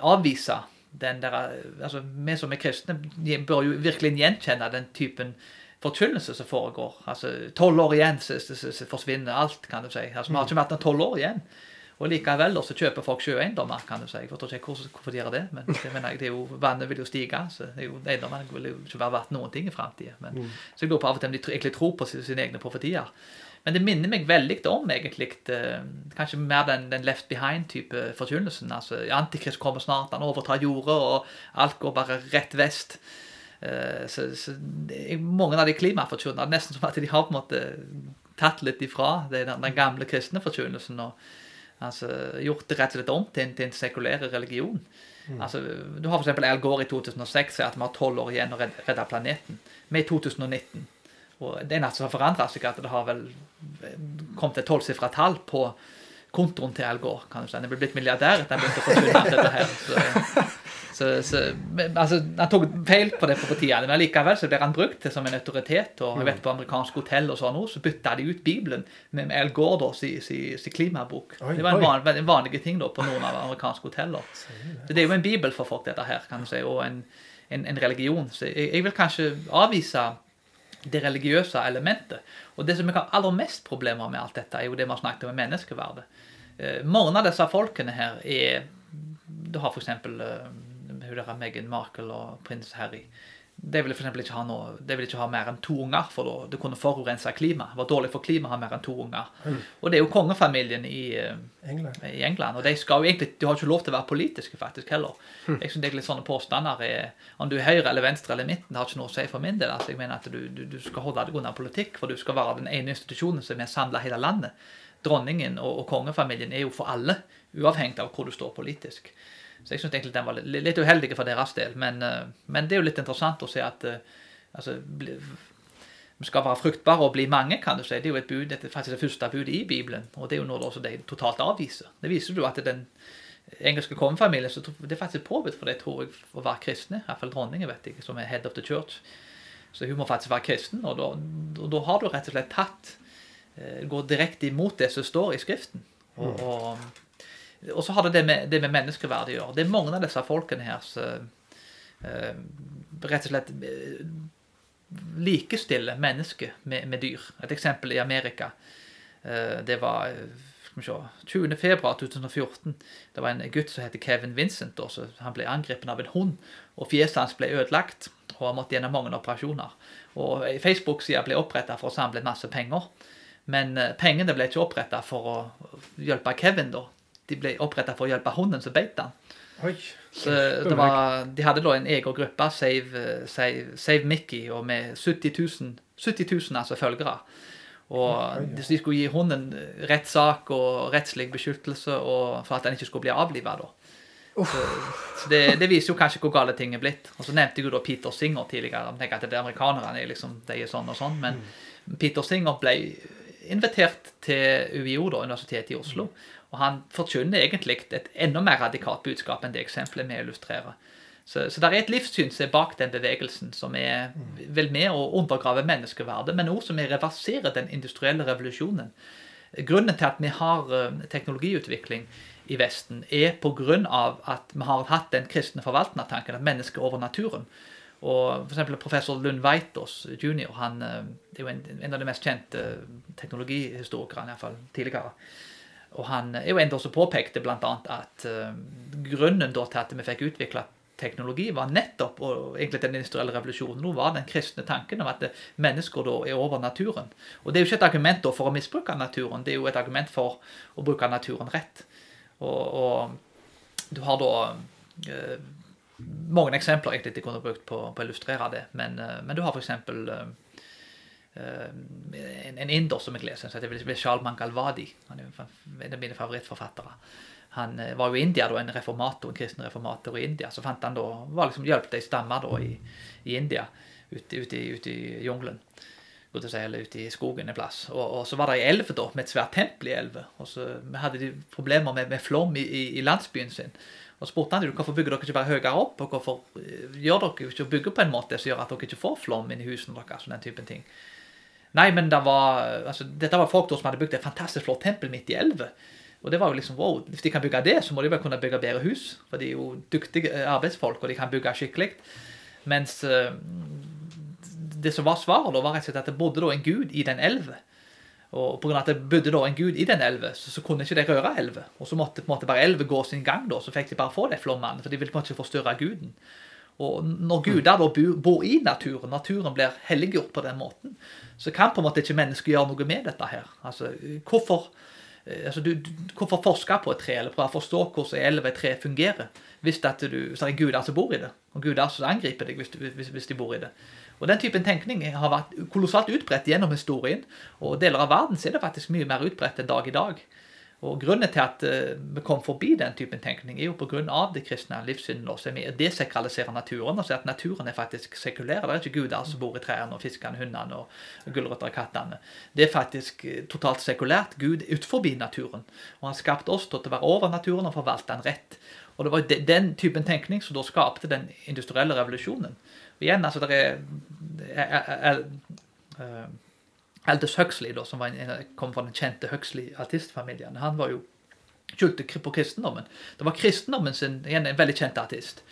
avvise den der altså Vi som er kristne, bør jo virkelig gjenkjenne den typen forkynnelse som foregår. Altså Tolv år igjen så, så, så, forsvinner alt, kan du si. Altså Vi har ikke vært der tolv år igjen. Og likevel så kjøper folk sjøeiendommer, kan du si. Jeg forstår ikke hvorfor de gjør det, men det, mener jeg, det jo, vannet vil jo stige. så Eiendommene vil jo ikke være verdt noen ting i framtida. Mm. Så jeg lurer på av og til om de egentlig tror på sine egne profetier. Men det minner meg veldig om egentlig, eh, kanskje mer den, den Left Behind-type forkynnelsen. altså Antikrist kommer snart, han overtar jorda, og alt går bare rett vest. Uh, så, så Mange av de klimaforkynnerne nesten som at de har på en måte tatt litt ifra den, den gamle kristne forkynnelsen. og Altså, gjort det rett og slett om til en, til en sekulær religion. Mm. Altså, du har f.eks. Al Gore i 2006 sier at vi har tolv år igjen å redde planeten. Vi er i 2019. Og det eneste som har forandra seg, at det har vel kommet et tolvsifra tall på kontoen til Al Gore. kan du si. Han er blitt milliardær etter at han begynte å forsyne dette her. Så, så, så, altså, Han tok feil på det på tida, men likevel så blir han brukt som en autoritet. og jeg vet På amerikansk hotell og sånn så bytta de ut Bibelen med Al Gordos i, i, i klimabok. Oi, det var en, van, en vanlig ting da på noen av amerikanske hoteller. Så Det er jo en bibel for folk, dette her, kan du si, og en, en, en religion. Så jeg, jeg vil kanskje avvise det religiøse elementet. Og det som jeg har aller mest problemer med alt dette, er jo det vi har snakket om i menneskeverdet. Eh, mange av disse folkene her er Du har f.eks. Uh, hun Meghan Markle og prins Harry de ville for ikke ha noe, de ville ikke ha mer enn to unger, for da det kunne forurense klimaet. Det var dårlig for klimaet å ha mer enn to unger. Mm. Og det er jo kongefamilien i uh, England. i England. Og de skal jo egentlig, de har ikke lov til å være politiske faktisk heller. Mm. Jeg synes egentlig sånne påstander er, Om du er høyre eller venstre eller midten, det har ikke noe å si for min del. altså Jeg mener at du, du, du skal holde deg unna politikk, for du skal være den ene institusjonen som er samla hele landet. Dronningen og, og kongefamilien er jo for alle, uavhengig av hvor du står politisk. Så jeg syns egentlig den var litt, litt uheldig for deres del. Men, eh, men, det er jo litt interessant å se at altså, bli, vi skal være fruktbare og bli mange, kan du si. Det er jo et bud, er faktisk det første budet i Bibelen. Og det er jo noe også de totalt avviser. Det viser jo at den engelske kongefamilien så det er faktisk påbudt for det, tror jeg, å være kristne. Iallfall dronningen, vet jeg, som er head of the church. Så hun må faktisk være kristen. Og da, da har du rett og slett tatt eh, Går direkte imot det som står i Skriften. Og, mm. og og så har det det med, det med menneskeverd å gjøre. Det er mange av disse folkene her som uh, rett og slett uh, likestiller mennesker med, med, dyr. Et eksempel i Amerika. Uh, det var skal vi se, 20. februar 2014. Det var en gutt som heter Kevin Vincent. Også. Han ble angrepet av en hund, og fjeset hans ble ødelagt. Og han måtte gjennom mange operasjoner. Og Facebook-sida ble oppretta for å samle masse penger. Men pengene ble ikke oppretta for å hjelpe Kevin da, de ble oppretta for å hjelpe hunden som beit den. Oi. Så var, De hadde da en egen gruppe, Save, Save, Save, Mickey, og med 70 000, 70 000 altså, følgere. Og de, skulle gi hunden rettssak og rettslig beskyttelse og for at den ikke skulle bli avliva. Så, så det, det, viser jo kanskje hvor gale ting er blitt. Og så nevnte jeg jo da Peter Singer tidligere. Jeg tenker at det Amerikanerne er liksom, de er sånn og sånn, men mm. Peter Singer ble invitert til UiO, da, Universitetet i Oslo. Og han forkynner egentlig et enda mer radikalt budskap enn det eksempelet vi illustrerer. Så, så det er et livssyn som er bak den bevegelsen, som er vel med å undergrave menneskeverdet, men også som er reverserer den industrielle revolusjonen. Grunnen til at vi har eh, teknologiutvikling i Vesten, er pga. at vi har hatt den kristne forvaltnertanken, at mennesket er over naturen. Og for eksempel Professor Lund Veitås jr. han eh, er jo en, en av de mest kjente teknologihistorikerne, iallfall tidligere. Og han er jo en som påpekte bl.a. at uh, grunnen til at vi fikk utvikla teknologi, var nettopp og egentlig den industrielle revolusjonen nå var den kristne tanken om at mennesker da er over naturen. Og Det er jo ikke et argument da for å misbruke naturen, det er jo et argument for å bruke naturen rett. Og, og du har da uh, mange eksempler egentlig de kunne brukt på, på å illustrere det, men, uh, men du har f.eks. Uh, en, en inder som jeg leser, som heter Vishal Galvadi. Han er en av mine favorittforfattere. Han eh, var jo i India, en reformator, en kristen reformator i India. Så fant han da, var liksom hjelp ei stamme da, i, i, India, ute, ute, ute i jungelen. Eller ute i skogen en plass. Og, og, så var det ei elv da, med et svært tempel i elva. Og så hadde de problemer med, med flom i, i, i, landsbyen sin. Og så spurte han hvorfor bygger dere ikke bare høyere opp, og hvorfor eh, gjør dere ikke bygger på en måte som gjør at dere ikke får flom inn i husene deres. og den typen ting. Nei, men det var, altså, dette var folk som hadde bygd et fantastisk flott tempel midt i elva. Og det var jo liksom, wow, Hvis de kan bygge det, så må de vel kunne bygge bedre hus. For de er jo dyktige arbeidsfolk, og de kan bygge skikkelig. Mens uh, det som var svaret, da, var rett og slett at det bodde da en gud i den elva. Og pga. at det bodde da en gud i den elva, så, så, kunne ikke de røre elva. Og så måtte på en måte bare elva gå sin gang, da, så fikk de bare få de flommene. For de ville på en måte ikke forstyrre guden. Og når guder da bor i naturen, naturen blir helliggjort på den måten, så kan på en måte ikke mennesket gjøre noe med dette her. Altså, hvorfor, eh, altså, du, hvorfor forske på et tre, eller prøve å forstå hvordan elv et tre fungerer, hvis, du, hvis det er guder som bor i det, og guder som angriper deg hvis, hvis, hvis de bor i det. Og Den typen tenkning har vært kolossalt utbredt gjennom historien, og deler av verden er det faktisk mye mer utbredt enn dag i dag. Og Grunnen til at uh, vi kom forbi den typen tenkning, er jo pga. det kristne livssynet Også. Vi desekraliserer naturen og sier at naturen er faktisk sekulær. Det er ikke guder som bor i trærne, og fiskene, hundene og, gulrøtter og kattene. Det er faktisk uh, totalt sekulært. Gud er utenfor naturen. Og han skapte oss til å være over naturen og forvalte den rett. Og det var den typen tenkning som da skapte den industrielle revolusjonen. Og igjen, altså, det er, er, er, er Aldous Huxley, da, som en, kom fra den kjente Huxley-artistfamilien, han var jo skjulte på kristendommen. Det var kristendommen sin, igjen en veldig kjent artist,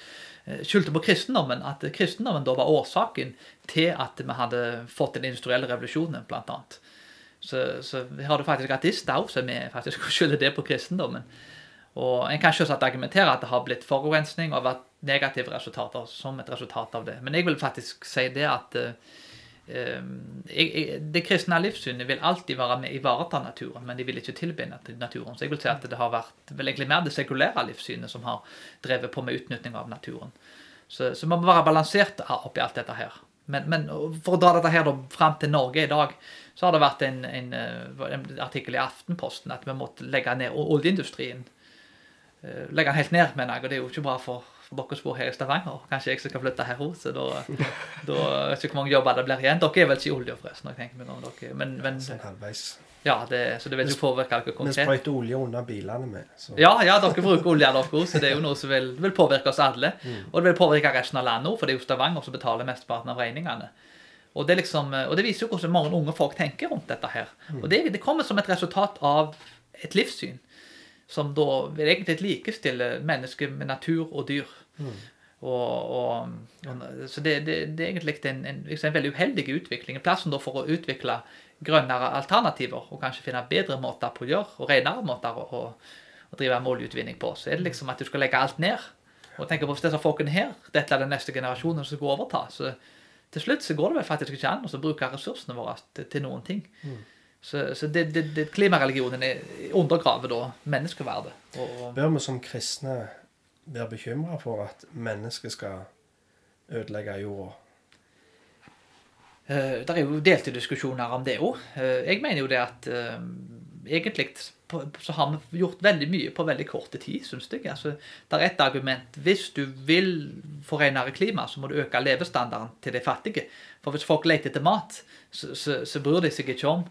eh, skyldte på kristendommen at kristendommen da var årsaken til at vi hadde fått den industrielle revolusjonen, blant annet. Så, så vi det faktisk artister òg som er faktisk skylder det på kristendommen. Og En kan selvsagt argumentere at det har blitt forurensning og vært negative resultater som et resultat av det. Men jeg vil faktisk si det at uh, det kristne livssynet vil alltid være med ivareta naturen, men de vil ikke tilbinde til naturen. Så jeg vil si at det har vært vel egentlig mer det sekulære livssynet som har drevet på med utnytting av naturen. Så, så man må være balansert oppi alt dette her. Men, men, for å dra dette her da, fram til Norge i dag, så har det vært en, en, eh, en artikkel i Aftenposten at vi måtte legge ned oljeindustrien. Eh, legge den helt ned, mener jeg, og det er jo ikke bra for for som bor her i Stavanger. Kanskje jeg som skal flytte her hos, så da, da vet ikke hvor mange jobber det blir igjen. Dere er vel ikke i olje, forresten. jeg tenker meg om dere. Men, men, sånn halvveis. Ja, det, så det vil jo påvirke dere konkret. Vi sprøyter olje under bilene med. Så. Ja, ja, dere bruker olje dere òg, så det er jo noe som vil, vil påvirke oss alle. Mm. Og det vil påvirke resten av landet òg, for det er jo Stavanger som betaler mesteparten av regningene. Og det, liksom, og det, viser jo hvordan mange unge folk tenker rundt dette her. Mm. Og det, det kommer som et resultat av et livssyn som da vil egentlig likestille mennesker med natur og dyr. Mm. Og, og, så det, det, det, er egentlig en, en, en, veldig uheldig utvikling. Plassen da for å utvikle grønnere alternativer og kanskje finne bedre måter på å gjøre, og renere måter å, drive målutvinning på, så er det liksom at du skal legge alt ned. Og tenke på hvis disse folkene her, dette er den neste generasjonen som skal overta. så til slutt så går det vel faktisk ikke an å bruke ressursene våre til, til noen ting. Mm. Så, så det, det, klimareligionen undergraver da menneskeverdet. Bør vi som kristne være bekymra for at mennesket skal ødelegge jorda? Uh, det er jo delte diskusjoner om det òg. Uh, eh, jeg mener jo det at uh, egentlig så har vi gjort veldig mye på veldig korte tid, syns jeg. Altså, det er et argument. Hvis du vil få renere klima, så må du øke levestandarden til de fattige. For hvis folk leter etter mat, så, så, så bryr de seg ikke om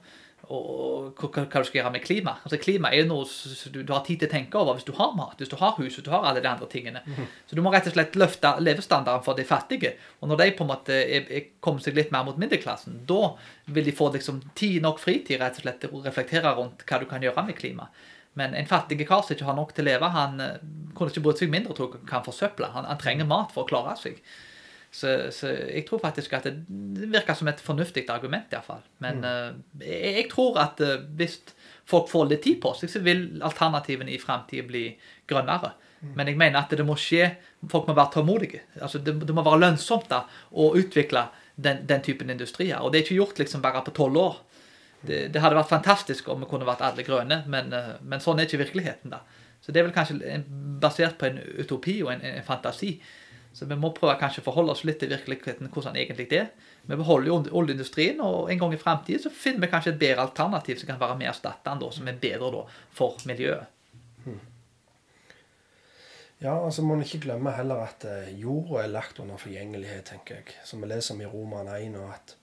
og hva, hva du skal gjøre med klima. Altså Klima er jo noe du, du, har tid til å tenke over hvis du har mat, hvis du har hus, hvis du har alle de andre tingene. Mm. Så du må rett og slett løfte levestandarden for de fattige. Og når de på en måte er, er, kommer seg litt mer mot middelklassen, da vil de få liksom tid nok fritid rett og slett til å reflektere rundt hva du kan gjøre med klima. Men en fattig kar som ikke har nok til å leve, han uh, kunne ikke brydd seg mindre om hva han forsøple. Han, han trenger mat for å klare seg. Så, så, jeg tror faktisk at det, virker som et fornuftig argument, iallfall. Men mm. uh, jeg, jeg, tror at uh, hvis folk får litt tid på seg, så vil alternativene i framtida bli grønnere. Mm. Men jeg mener at det må skje Folk må være tålmodige. Altså, det, det må være lønnsomt da, å utvikle den, den typen industrier. Og det er ikke gjort liksom bare på tolv år. Det, det, hadde vært fantastisk om vi kunne vært alle grønne, men, uh, men sånn er ikke virkeligheten. da. Så det er vel kanskje basert på en utopi og en, en fantasi. Så vi må prøve kanskje å forholde oss litt til virkeligheten, hvordan den egentlig er. Vi beholder jo oljeindustrien, og en gang i fremtiden så finner vi kanskje et bedre alternativ som kan være mer erstattende, som er bedre da, for miljøet. Hmm. Ja, altså må en ikke glemme heller at uh, jorda er lagt under forgjengelighet, tenker jeg. Som vi leser om i Roman 1, og at,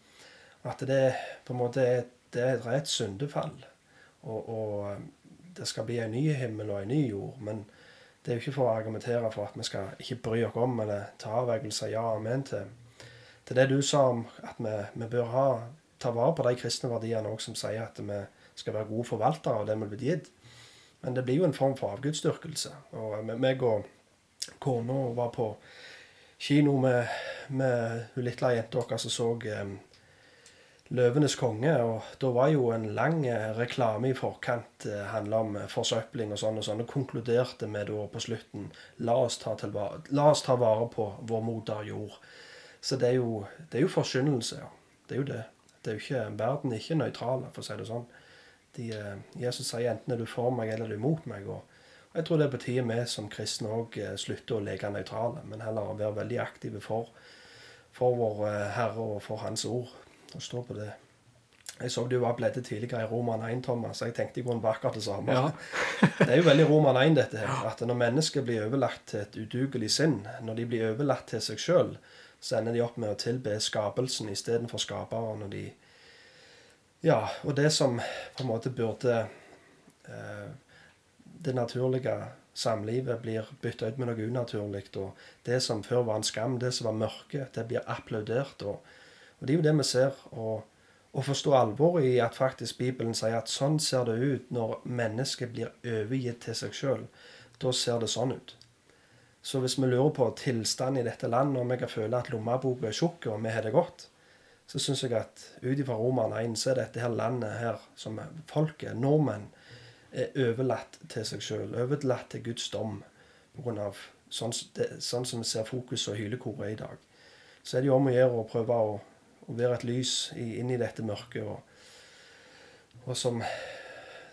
at det på en måte er, det er et syndefall. Og, og, eh, det skal bli en ny himmel og en ny jord. men det er jo ikke for å argumentere for at vi skal ikke bry oss om eller ta avveielser ja amen til. Til det du sa om at vi, vi bør ha, ta vare på de kristne verdiene òg som sier at vi skal være gode forvaltere av det vi blir gitt. Men det blir jo en form for avgudsdyrkelse. Og meg og kona var på kino med, med hun lille jenta vår som så um, 'Løvenes konge'. og Da var jo en lang eh, reklame i forkant eh, handla om eh, forsøpling og sånn og sånn. Og konkluderte med da på slutten la oss ta, tilvare, la oss ta vare på vår moder jord. Så det er jo, det er jo forkynnelse, ja. Det er jo det. det er jo ikke, verden er ikke nøytral, for å si det sånn. De, Jesus sier enten er du for meg eller er du mot meg. og jeg tror det er på tide vi som kristne òg slutter å leke nøytrale, men heller være veldig aktive for, for vår Herre og for Hans ord. Det står på det. Jeg så du var bledde tidligere i Roman 1, Thomas. Jeg tenkte i grunnen på akkurat det samme. Ja. det er jo veldig Roman 1, dette her. At når mennesker blir overlatt til et udugelig sinn, når de blir overlatt til seg sjøl, så ender de opp med å tilbe skapelsen istedenfor skaperen. Og de Ja, og det som på en måte burde eh, Det naturlige samlivet blir bytta ut med noe unaturlig. Og det som før var en skam, det som var mørke, det blir applaudert. og og Det er jo det vi ser. Og å forstå alvoret i at faktisk Bibelen sier at sånn ser det ut når mennesket blir overgitt til seg sjøl. Da ser det sånn ut. Så hvis vi lurer på tilstanden i dette landet, om jeg føle at lommeboka er tjukk og vi har det godt, så syns jeg at ut ifra Romerne 1 så er dette her landet her, som folket, nordmenn, er overlatt til seg sjøl. Overlatt til Guds dom pga. Sånn, sånn som vi ser fokus og hylekoret i dag. Så er det jo om å gjøre å prøve å å være et lys inn i dette mørket. Og, og som,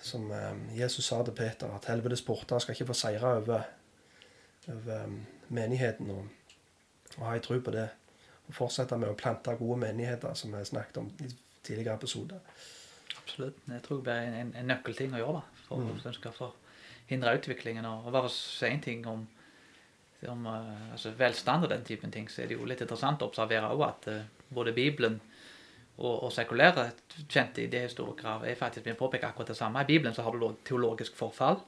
som um, Jesus sa til Peter, at helvetes porter skal ikke få seire over, over um, menigheten. Og, og ha ei tro på det. Og fortsette med å plante gode menigheter, som vi snakket om i tidligere episoder. Absolutt. Jeg tror det er en, en nøkkelting å gjøre da, for mm. skal forhindre utviklingen. Og, og bare si en ting om om uh, altså velstand og den typen ting, så er det jo litt interessant å observere òg at uh, både Bibelen og, og sekulære kjente idéhistorikere er faktisk vil påpeke akkurat det samme. I Bibelen så har du teologisk forfall.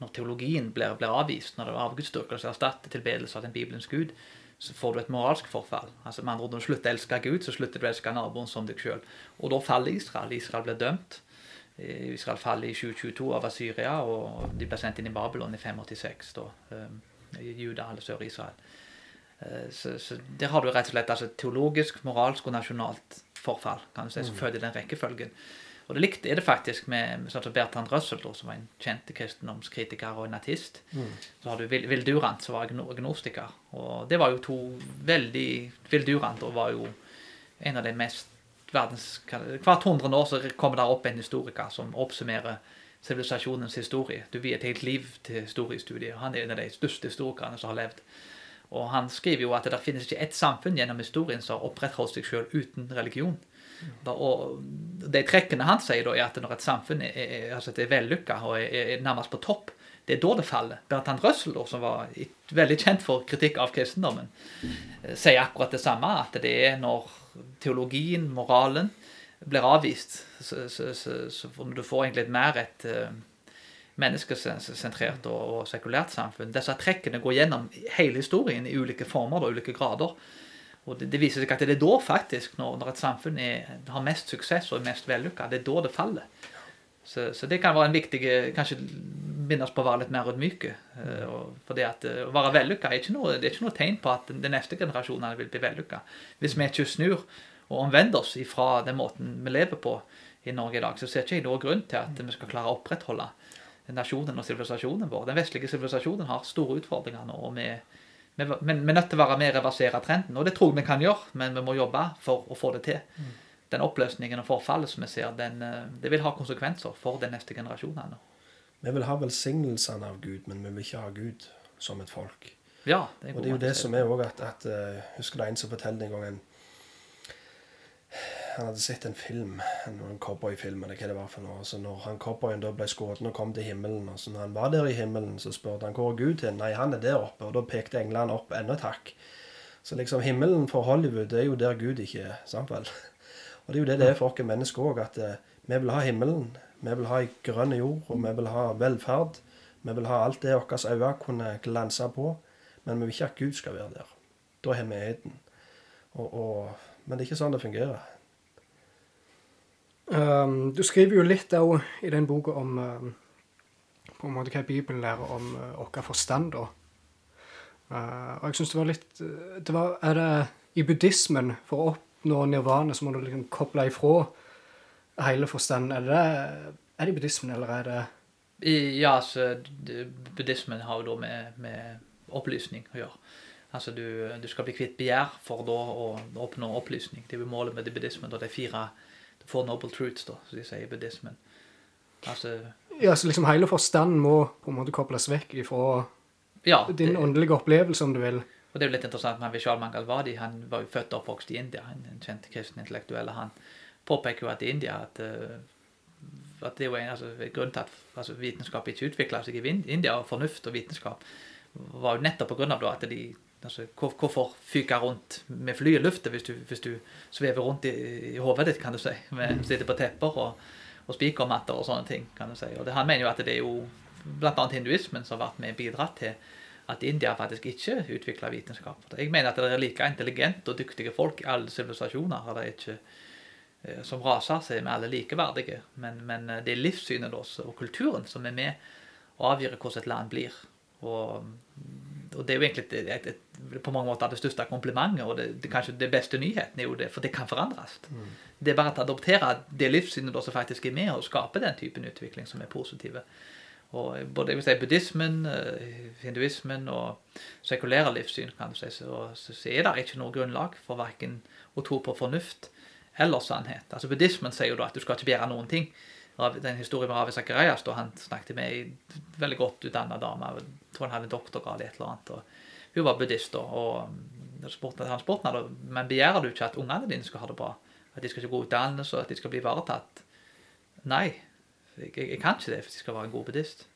Når teologien blir, blir avvist, når det er avgudsdyrkelse erstatter tilbedelse av den Bibelens Gud, så får du et moralsk forfall. Altså med andre ord, Når du slutter å elske Gud, så slutter du å elske naboen som deg sjøl. Og da faller Israel. Israel blir dømt. Eh, Israel faller i 2022 av Asyria, og de blir sendt inn i Babylon i 586. da. I Juda eller Sør-Israel. Eh, så, så, der har du rett og slett altså, teologisk, moralsk og nasjonalt forfall, kan du si, som mm. følger den rekkefølgen. Og det likte er det faktisk med, med sånn Bertrand Russell, som var en kjent kristendomskritiker og en artist. Mm. Så har du Will Durant, som var agnostiker. Og det var jo to veldig Will Durant og var jo en av de mest verdens Hvert hundre år så kommer det opp en historiker som oppsummerer sivilisasjonens historie. Du vier et helt liv til historiestudier. Han er en av de største historikerne som har levd. Og han skriver jo at det finnes ikke ett samfunn gjennom historien som har opprettholdt seg sjøl uten religion. Og De trekkene han sier, da, er at når et samfunn er, er, altså er vellykka og er, er, nærmest på topp, det er da det faller. Bertrand Russell, da, som var veldig kjent for kritikk av kristendommen, sier akkurat det samme. At det er når teologien, moralen, blir avvist. Så, så, så, så du får egentlig mer et eh, menneskesentrert og, og sekulært samfunn. Disse trekkene går gjennom hele historien i ulike former og ulike grader. Og det, det viser seg at det er da faktisk, når, når et samfunn er, har mest suksess og er mest vellykka, det er da det faller. Så, så det kan være en viktig Kanskje minne på å være litt mer ydmyke. eh, For det at eh, å være vellykka er ikke noe, det er ikke noe tegn på at de neste generasjonene vil bli vellykka. Hvis vi ikke snur og omvender oss ifra den måten vi lever på i Norge i dag, så ser ikke jeg noen grunn til at vi skal klare å opprettholde nasjonen og sivilisasjonen vår. Den vestlige sivilisasjonen har store utfordringer nå. og vi, vi, men vi er nødt til å være med og reversere trenden. Og det tror jeg vi kan gjøre, men vi må jobbe for å få det til. Den oppløsningen og forfallet som vi ser, den, eh, det vil ha konsekvenser for de neste generasjonene. Vi vil ha velsignelsene av Gud, men vi vil ikke ha Gud som et folk. Ja, det er Og det er jo det som er òg at, at eh, Husker det er en som fortalte en gang en Han hadde sett en film, en, cowboyfilm, eller hva det var for noe. Så når han cowboyen da ble skutt og kom til himmelen, og så når han var der i himmelen, så spurte han hvor er Gud til? Nei, han er der oppe. Og da pekte englene opp enda et hakk. Så liksom himmelen for Hollywood, det er jo der Gud ikke er. Sant vel? Og det er jo det det er for oss mennesker òg, at eh, vi vil ha himmelen. Vi vil ha ei grønn jord, og vi vil ha velferd. Vi vil ha alt det våre øyne kunne glanse på, men vi vil ikke at Gud skal være der. Da har vi eden. Og, og, men det er ikke sånn det fungerer. Um, du skriver jo litt òg i den boka om um, på en måte hva Bibelen lærer om uh, vår forstand. da. Uh, og jeg syns det var litt uh, det var, Er det i buddhismen, for å oppnå nirvana, så må du liksom koble ifra hele forstanden? Er det, er det i buddhismen, eller er det I, ja, så buddhismen har jo da med, med opplysning å gjøre. Altså du, du skal bli kvitt begjær for da å oppnå opplysning. Det er jo målet med buddhismen. Da det er fire four noble truths, da, som de sier i buddhismen. Altså, Ja, så liksom hele forstanden må på en måte kobles vekk ifra ja, din åndelige opplevelse, om du vil. og det er jo litt interessant med Vishal Mangalwadi. Han var jo født og oppvokst i India, en, en kjent kristen intellektuell. Han påpeker jo at i India at, eh, at det er jo en altså, grunn til at altså, vitenskap ikke utvikla seg i India, og fornuft og vitenskap var jo nettopp på grunn av da at de altså, hvor- Hvorfor fyke rundt med fly i lufta hvis, du- hvis du svever rundt i, i hodet ditt, kan du si, med sitter på tepper og, og spikermatter og sånne ting. kan du si. Og det, Han mener jo at det er jo bl.a. hinduismen som har vært med bidratt til at India faktisk ikke utvikla vitenskap. Jeg mener at det er like intelligente og dyktige folk i alle sivilisasjoner. eller det er ikke eh, som raser seg med alle likeverdige. Men, men eh, det er livssynet deres og kulturen som er med og avgjør hvordan et land blir. Og, og det er jo egentlig et, et, på mange måter det største komplimentet, og det, det kanskje det beste nyheten er jo det, for det kan forandres. Det er bare å adoptere det livssynet som faktisk er med og skape den typen utvikling som er positive. Og både si, buddhismen, eh, hinduismen og sekulære livssyn kan du si, så, så, så er det ikke noe grunnlag for verken å tro på fornuft eller sannhet. Altså Buddhismen sier jo da at du skal ikke begjære noen ting. Den historien med Ravi Zacharias da han snakket med ei veldig godt utdanna dame. Jeg tror han hadde en doktorgrad i et eller annet. og Hun var buddhist, da, og mm, han spurte henne, men begjærer du ikke at ungene dine skal ha det bra? At de skal ikke gå utdannelse, og at de skal bli ivaretatt? Nei, jeg, jeg, jeg kan ikke det hvis jeg skal være en god buddhist.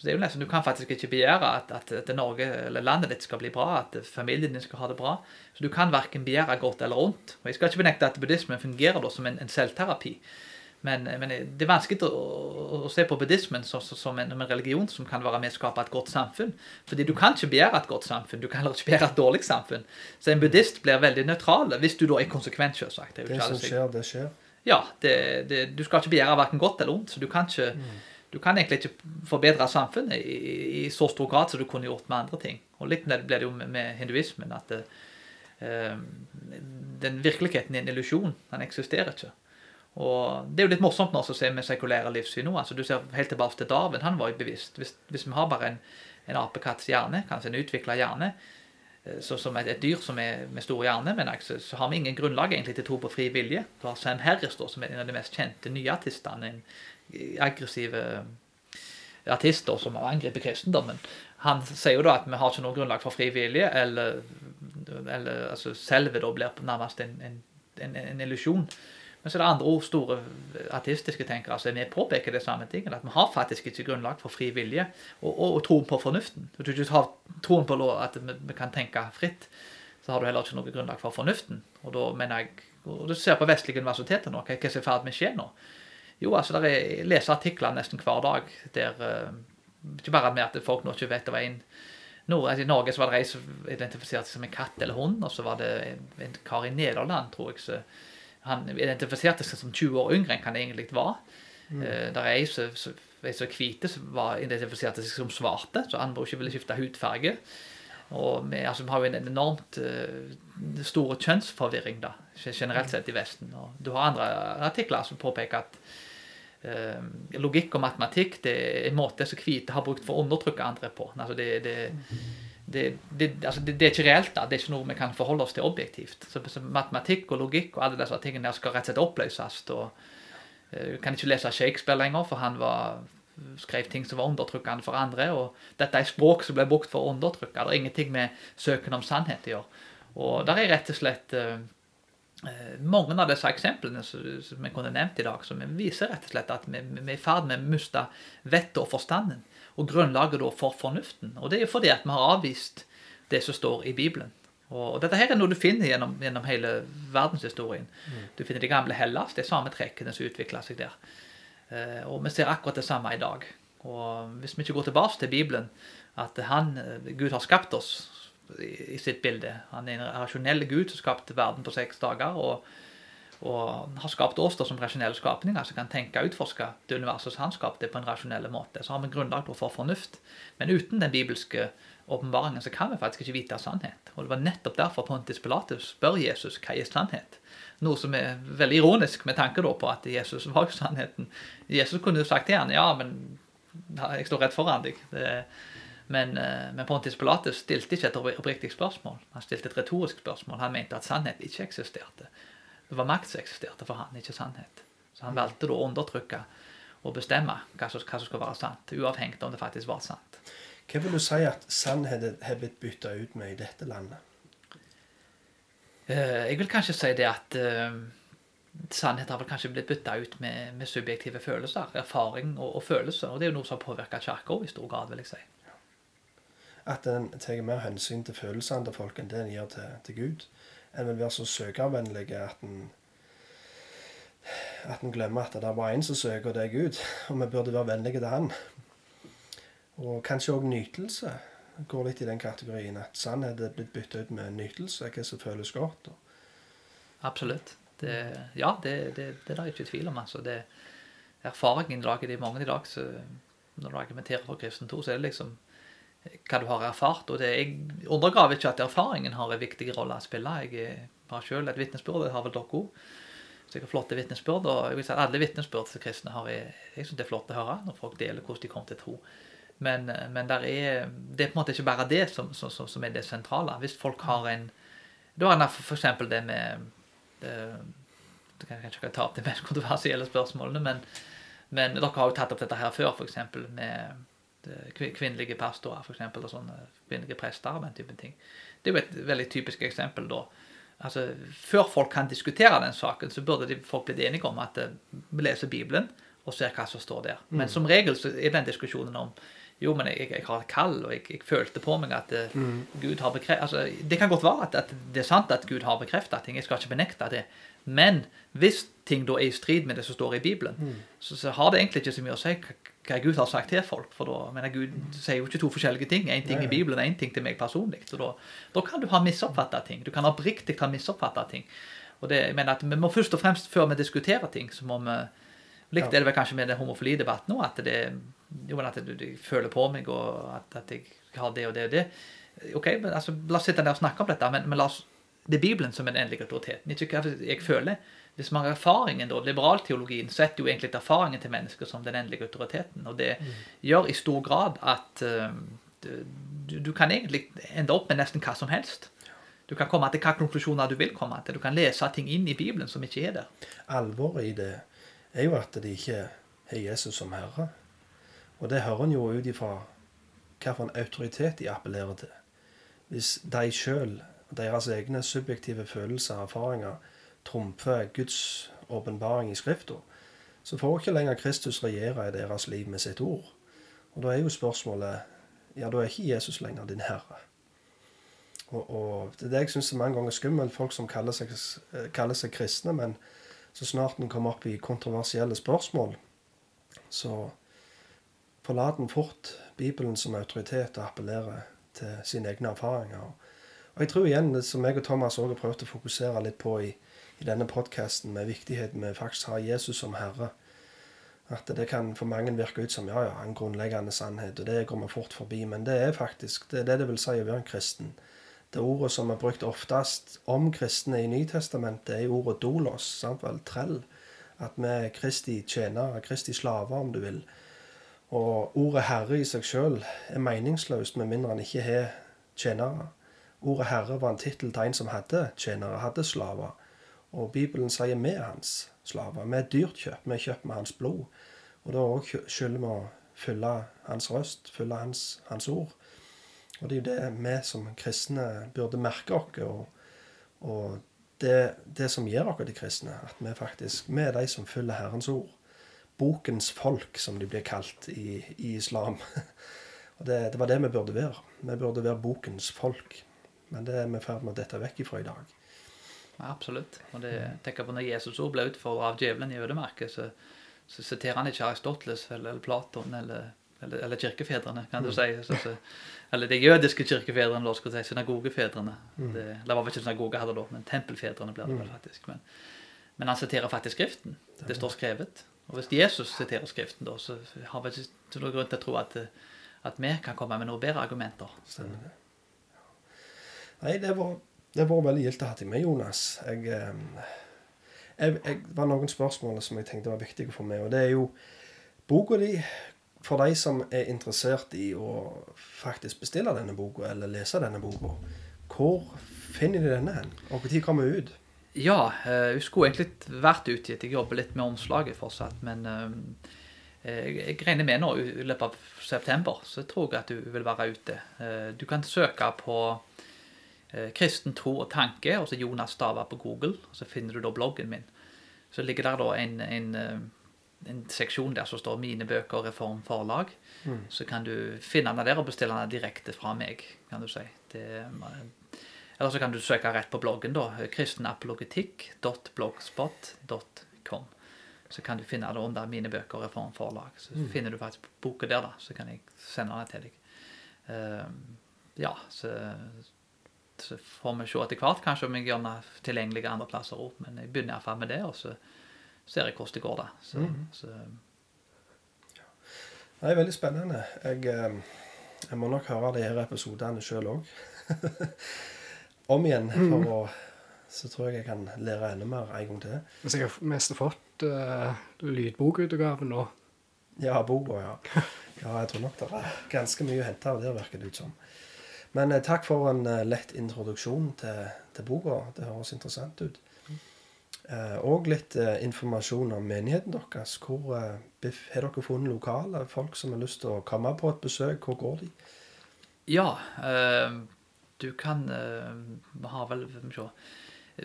Så det er jo nesten, Du kan faktisk ikke begjære at, at, at Norge eller landet ditt skal bli bra, at familien din skal ha det bra. Så du kan verken begjære godt eller ondt. Og Jeg skal ikke benekte at buddhismen fungerer da som en, en selvterapi. Men, men det er vanskelig å, å, se på buddhismen som, som, en, som en religion som kan være med å skape et godt samfunn. Fordi du kan ikke begjære et godt samfunn. Du kan heller ikke begjære et dårlig samfunn. Så en buddhist blir veldig nøytral, hvis du da er konsekvent, selvsagt. Det Det som skjer, det skjer. ja, det, det, du skal ikke begjære hverken godt eller ondt. Så du kan, ikke, du kan egentlig ikke forbedre samfunnet i, i, så stor grad som du kunne gjort med andre ting. Og litt med det jo med, med hinduismen, at det, eh, den virkeligheten er en illusjon. Den eksisterer ikke. Og det er jo litt morsomt nå å se med sekulære livssyn nå. altså Du ser helt tilbake til Darwin. Han var jo bevisst. Hvis, hvis vi har bare en, en apekatts hjerne, kanskje en utvikla hjerne, eh, så, som et, et dyr som er med stor hjerne, men så, så har vi ingen grunnlag egentlig til tro på fri vilje. Du har Sam Harris, da, som er en av de mest kjente nyartistene. En eh, aggressiv eh, artist da, som har angrepet kristendommen. Han sier jo da at vi har ikke noe grunnlag for fri vilje, eller, eller altså, selve da blir nærmest en, en, en, en illusjon. Men så er det andre ord, store artistiske tenkere som altså, påpeker det samme tingen. At vi har faktisk ikke grunnlag for fri vilje og, og, og troen på fornuften. Hvis du ikke har troen på lov- at vi, vi kan tenke fritt, så har du heller ikke noe grunnlag for fornuften. Og da mener jeg Og du ser på vestlige universiteter nå, hva, hva som er i ferd med å skje nå. Jo, altså, der er, jeg leser artikler nesten hver dag der uh, Ikke bare med at folk nå ikke vet det var en altså, I Norge så var det ei som identifiserte seg som en katt eller hund, og så var det en, en kar i Nederland, tror jeg, så han identifiserte seg som 20 år yngre enn han egentlig var. Mm. Uh, der er ei som er hvite som var identifiserte seg som svarte, så andre ikke ville skifte hudfarge. Og vi, altså, vi har jo en enormt uh, stor kjønnsforvirring da, generelt sett i Vesten. Og du har andre artikler som påpeker at uh, logikk og matematikk det er en måte som hvite har brukt for å undertrykke andre på. Altså, det, det, det, det, altså det, er ikke reelt. da, Det er ikke noe vi kan forholde oss til objektivt. Så, så Matematikk og logikk og alle disse tingene skal rett og slett oppløses. og uh, kan ikke lese Shakespeare lenger, for han var skrev ting som var undertrykkende for andre. og Dette er språk som ble brukt for å undertrykke. Det er ingenting med søken om sannhet å gjøre. Og der er rett og slett uh, mange av disse eksemplene som, jeg kunne nevnt i dag, som viser rett og slett at vi, vi er i ferd med å miste vettet og forstanden. Og grunnlaget for fornuften. Og det er fordi at vi har avvist det som står i Bibelen. Og dette her er noe du finner gjennom, gjennom hele verdenshistorien. Mm. Du finner det gamle Hellas, de samme trekkene som utvikla seg der. Eh, og vi ser akkurat det samme i dag. Og hvis vi ikke går tilbake til Bibelen, at han, eh, Gud har skapt oss i, sitt bilde. Han er en rasjonell Gud som skapte verden på seks dager. og og har skapt oss da som rasjonelle skapninger som kan tenke og utforske det universet som han skapte på en rasjonell måte. Så har vi grunnlag for fornuft. Men uten den bibelske åpenbaringen så kan vi faktisk ikke vite sannhet. Og Det var nettopp derfor Pontus Pilatus spør Jesus hva er sannhet. Noe som er veldig ironisk med tanke på at Jesus var jo sannheten. Jesus kunne jo sagt til han, ja, men jeg står rett foran deg. Men, eh, men, Pontius Pilatus stilte ikke et oppriktig spørsmål. Han stilte et retorisk spørsmål. Han mente at sannhet ikke eksisterte. Det var makt som eksisterte for han, ikke sannhet. Så han valgte da å undertrykke og bestemme hva som, hva som skulle være sant, uavhengig om det faktisk var sant. Hva vil du si at sannhet har blitt bytta ut med i dette landet? Eh, jeg vil kanskje si det at uh, sannhet har vel kanskje blitt bytta ut med, med, subjektive følelser. Erfaring og, og, følelser. Og det er jo noe som har påvirka kirka i stor grad, vil jeg si. At en tar mer hensyn til følelsene til folk enn det en gjør til, til Gud. En vil være så søkervennlig at en at en glemmer at det er bare én som søker, og det er Gud. Og vi burde være vennlige til Han. Og kanskje òg nytelse går litt i den kategorien at sannhet er blitt bytta ut med nytelse, hva som føles godt. Absolutt. Det, ja, det, det, det er det ikke tvil om. altså. Det, erfaringen lager de mange i dag. så Når du argumenterer for kristen tro, så er det liksom hva du har erfart. og det, Jeg undergraver ikke at erfaringen har en viktig rolle å spille. Jeg har selv et vitnesbyrd, det har vel dere òg. Så jeg har flotte vitnesbyrd. Og jeg vil si at alle vitnesbyrd til kristne har jeg, synes det er flott å høre når folk deler hvordan de kom til tro. Men, men er, det er på en måte ikke bare det som, som, som, er det sentrale. Hvis folk har en Da har en f.eks. det med det, det kan Jeg ikke ta opp de mest kontroversielle spørsmålene, men, men dere har jo tatt opp dette her før, f.eks. med kvinnelige pastorer for eksempel, og sånne kvinnelige prester og den type ting. Det er jo et veldig typisk eksempel da. Altså, Før folk kan diskutere den saken, så burde de folk blitt enige om at uh, vi leser Bibelen og ser hva som står der. Men mm. som regel så er den diskusjonen om jo, men jeg, jeg har et kall, og jeg, jeg, følte på meg at uh, mm. Gud har bekreftet altså, Det kan godt være at, at, det er sant at Gud har bekreftet ting, jeg skal ikke benekte det. Men hvis ting da er i strid med det som står i Bibelen, mm. så, så, har det egentlig ikke så mye å si hva Gud har sagt til folk. For da mener Gud sier jo ikke to forskjellige ting. Én ting i Bibelen én ting til meg personlig. Så da, da, kan du ha misoppfatta ting. Du kan oppriktig ha misoppfatta ting. Og det, jeg mener at Vi må først og fremst, før vi diskuterer ting, så må vi Likt er det vel kanskje med den homofilidebatten òg, at det jo, men at du, du, føler på meg, og at, at, jeg har det og det og det. Ok, men altså, La oss sitte der og snakke om dette, men, men la oss, det er Bibelen som er den endelige autoriteten. Ikke hva jeg føler. Hvis man har erfaringen, da, Liberalteologien setter jo egentlig erfaringen til mennesker som den endelige autoriteten. Og det mm. gjør i stor grad at uh, du, du, kan egentlig ende opp med nesten hva som helst. Du kan komme til hva konklusjoner du vil komme til. Du kan lese ting inn i Bibelen som ikke er der. Alvoret i det er jo at de ikke har Jesus som herre. Og det hører en jo ut ifra hvilken autoritet de appellerer til. Hvis de sjøl, deres egne subjektive følelser og erfaringer, trumfer Guds åpenbaring i Skrifta, så får ikke lenger Kristus regjere i deres liv med sitt ord. Og da er jo spørsmålet ja, da er ikke Jesus lenger din herre. Og, og det er det jeg syns mange ganger skummelt. Folk som kaller seg, kaller seg kristne, men så snart en kommer opp i kontroversielle spørsmål, så forlater en fort Bibelen som autoritet og appellerer til sine egne erfaringer. Og jeg tror igjen, som jeg og Thomas også har prøvd å fokusere litt på i, i denne podkasten, med viktigheten med faktisk å ha Jesus som Herre. At det kan for mange virke ut som ja, ja, en grunnleggende sannhet, og det går vi fort forbi. Men det er faktisk det, er det, det vil si å være en kristen. Det ordet som er brukt oftest om kristne i Nytestamentet, er ordet dolos, sant vel, trell. At vi er Kristi tjenere, Kristi slaver, om du vil. Og ordet herre i seg sjøl er meningsløst med mindre en ikke har tjenere. Ordet herre var en tittel til en som hadde tjenere, hadde slaver. Og Bibelen sier vi er hans slaver. Vi er dyrt kjøpt. Vi er kjøpt med hans blod. Og da òg skylder vi å følge hans røst, følge hans, hans, ord. Og det er jo det vi som kristne burde merke oss. Og, og det, det, som gjør oss til kristne, at vi faktisk vi er de som følger Herrens ord. Bokens folk, som de blir kalt i, i islam. Og det, det, var det vi burde være. Vi burde være bokens folk. Men det er vi i ferd med å dette vekk ifra i dag. Ja, absolutt. Og det, tenker på Når Jesus ord ble utfordret av djevelen i ødemarket, så, så siterer han ikke Aristoteles eller, eller Platon eller, eller, eller, kirkefedrene, kan du mm. si. Så, så, eller de jødiske kirkefedrene, da, skulle si, synagogefedrene. Mm. Det, det, var vel ikke synagoge heller da, men tempelfedrene blir det vel mm. faktisk. Men, men, han siterer faktisk Skriften. Det står skrevet. Og hvis Jesus siterer Skriften, da, så har vi ikke noen grunn til å tro at, at vi kan komme med noen bedre argumenter. Stemmer det. Nei, det har vært veldig gildt å ha deg med, Jonas. Jeg, eh, jeg, jeg, var noen spørsmål som jeg tenkte var viktige for meg. Og det er jo boka di for de som er interessert i å faktisk bestille denne boka, eller lese denne boka. Hvor finner de denne hen? Og når kommer den ut? Ja, uh, hun skulle egentlig vært utgitt. Jeg jobber litt med omslaget fortsatt. Men uh, jeg regner med nå i løpet av september, så jeg tror jeg at hun vil være ute. Du kan søke på eh, kristen tro og tanke, og så Jonas Stava på Google, og så finner du da bloggen min. Så ligger der da en, en, eh, en seksjon der som står 'Mine bøker, Reform forlag'. Mm. Så kan du finne den der og bestille den direkte fra meg, kan du si. Det, eller så kan du søke rett på bloggen, da. kristenapologetikk.blogspot.com. Så kan du finne det under 'Mine bøker, Reform forlag'. Så mm. finner du faktisk boka der, da. Så kan jeg sende den til deg. Uh, ja, så så får vi se etter hvert kanskje om jeg gjør meg tilgjengelig andre plasser òg. Men jeg begynner iallfall med det, og så ser jeg hvordan det går, da. Så, mm. så. Ja. Det er veldig spennende. Jeg, eh, jeg, må nok høre de her episodene sjøl òg. Om igjen. For mm. å så tror jeg jeg kan lære enda mer en gang til. Hvis jeg har mest fått uh, lydbokutgaven nå. Ja, boka, ja. ja. Jeg tror nok det er ganske mye å hente av det, virker det ut som. Men eh, takk for en eh, lett introduksjon til, til boka. Det høres interessant ut. Eh, og litt informasjon om menigheten deres. Hvor Har dere funnet lokale folk som har lyst til å komme på et besøk? Hvor går de? Ja, du kan Vi har vel se,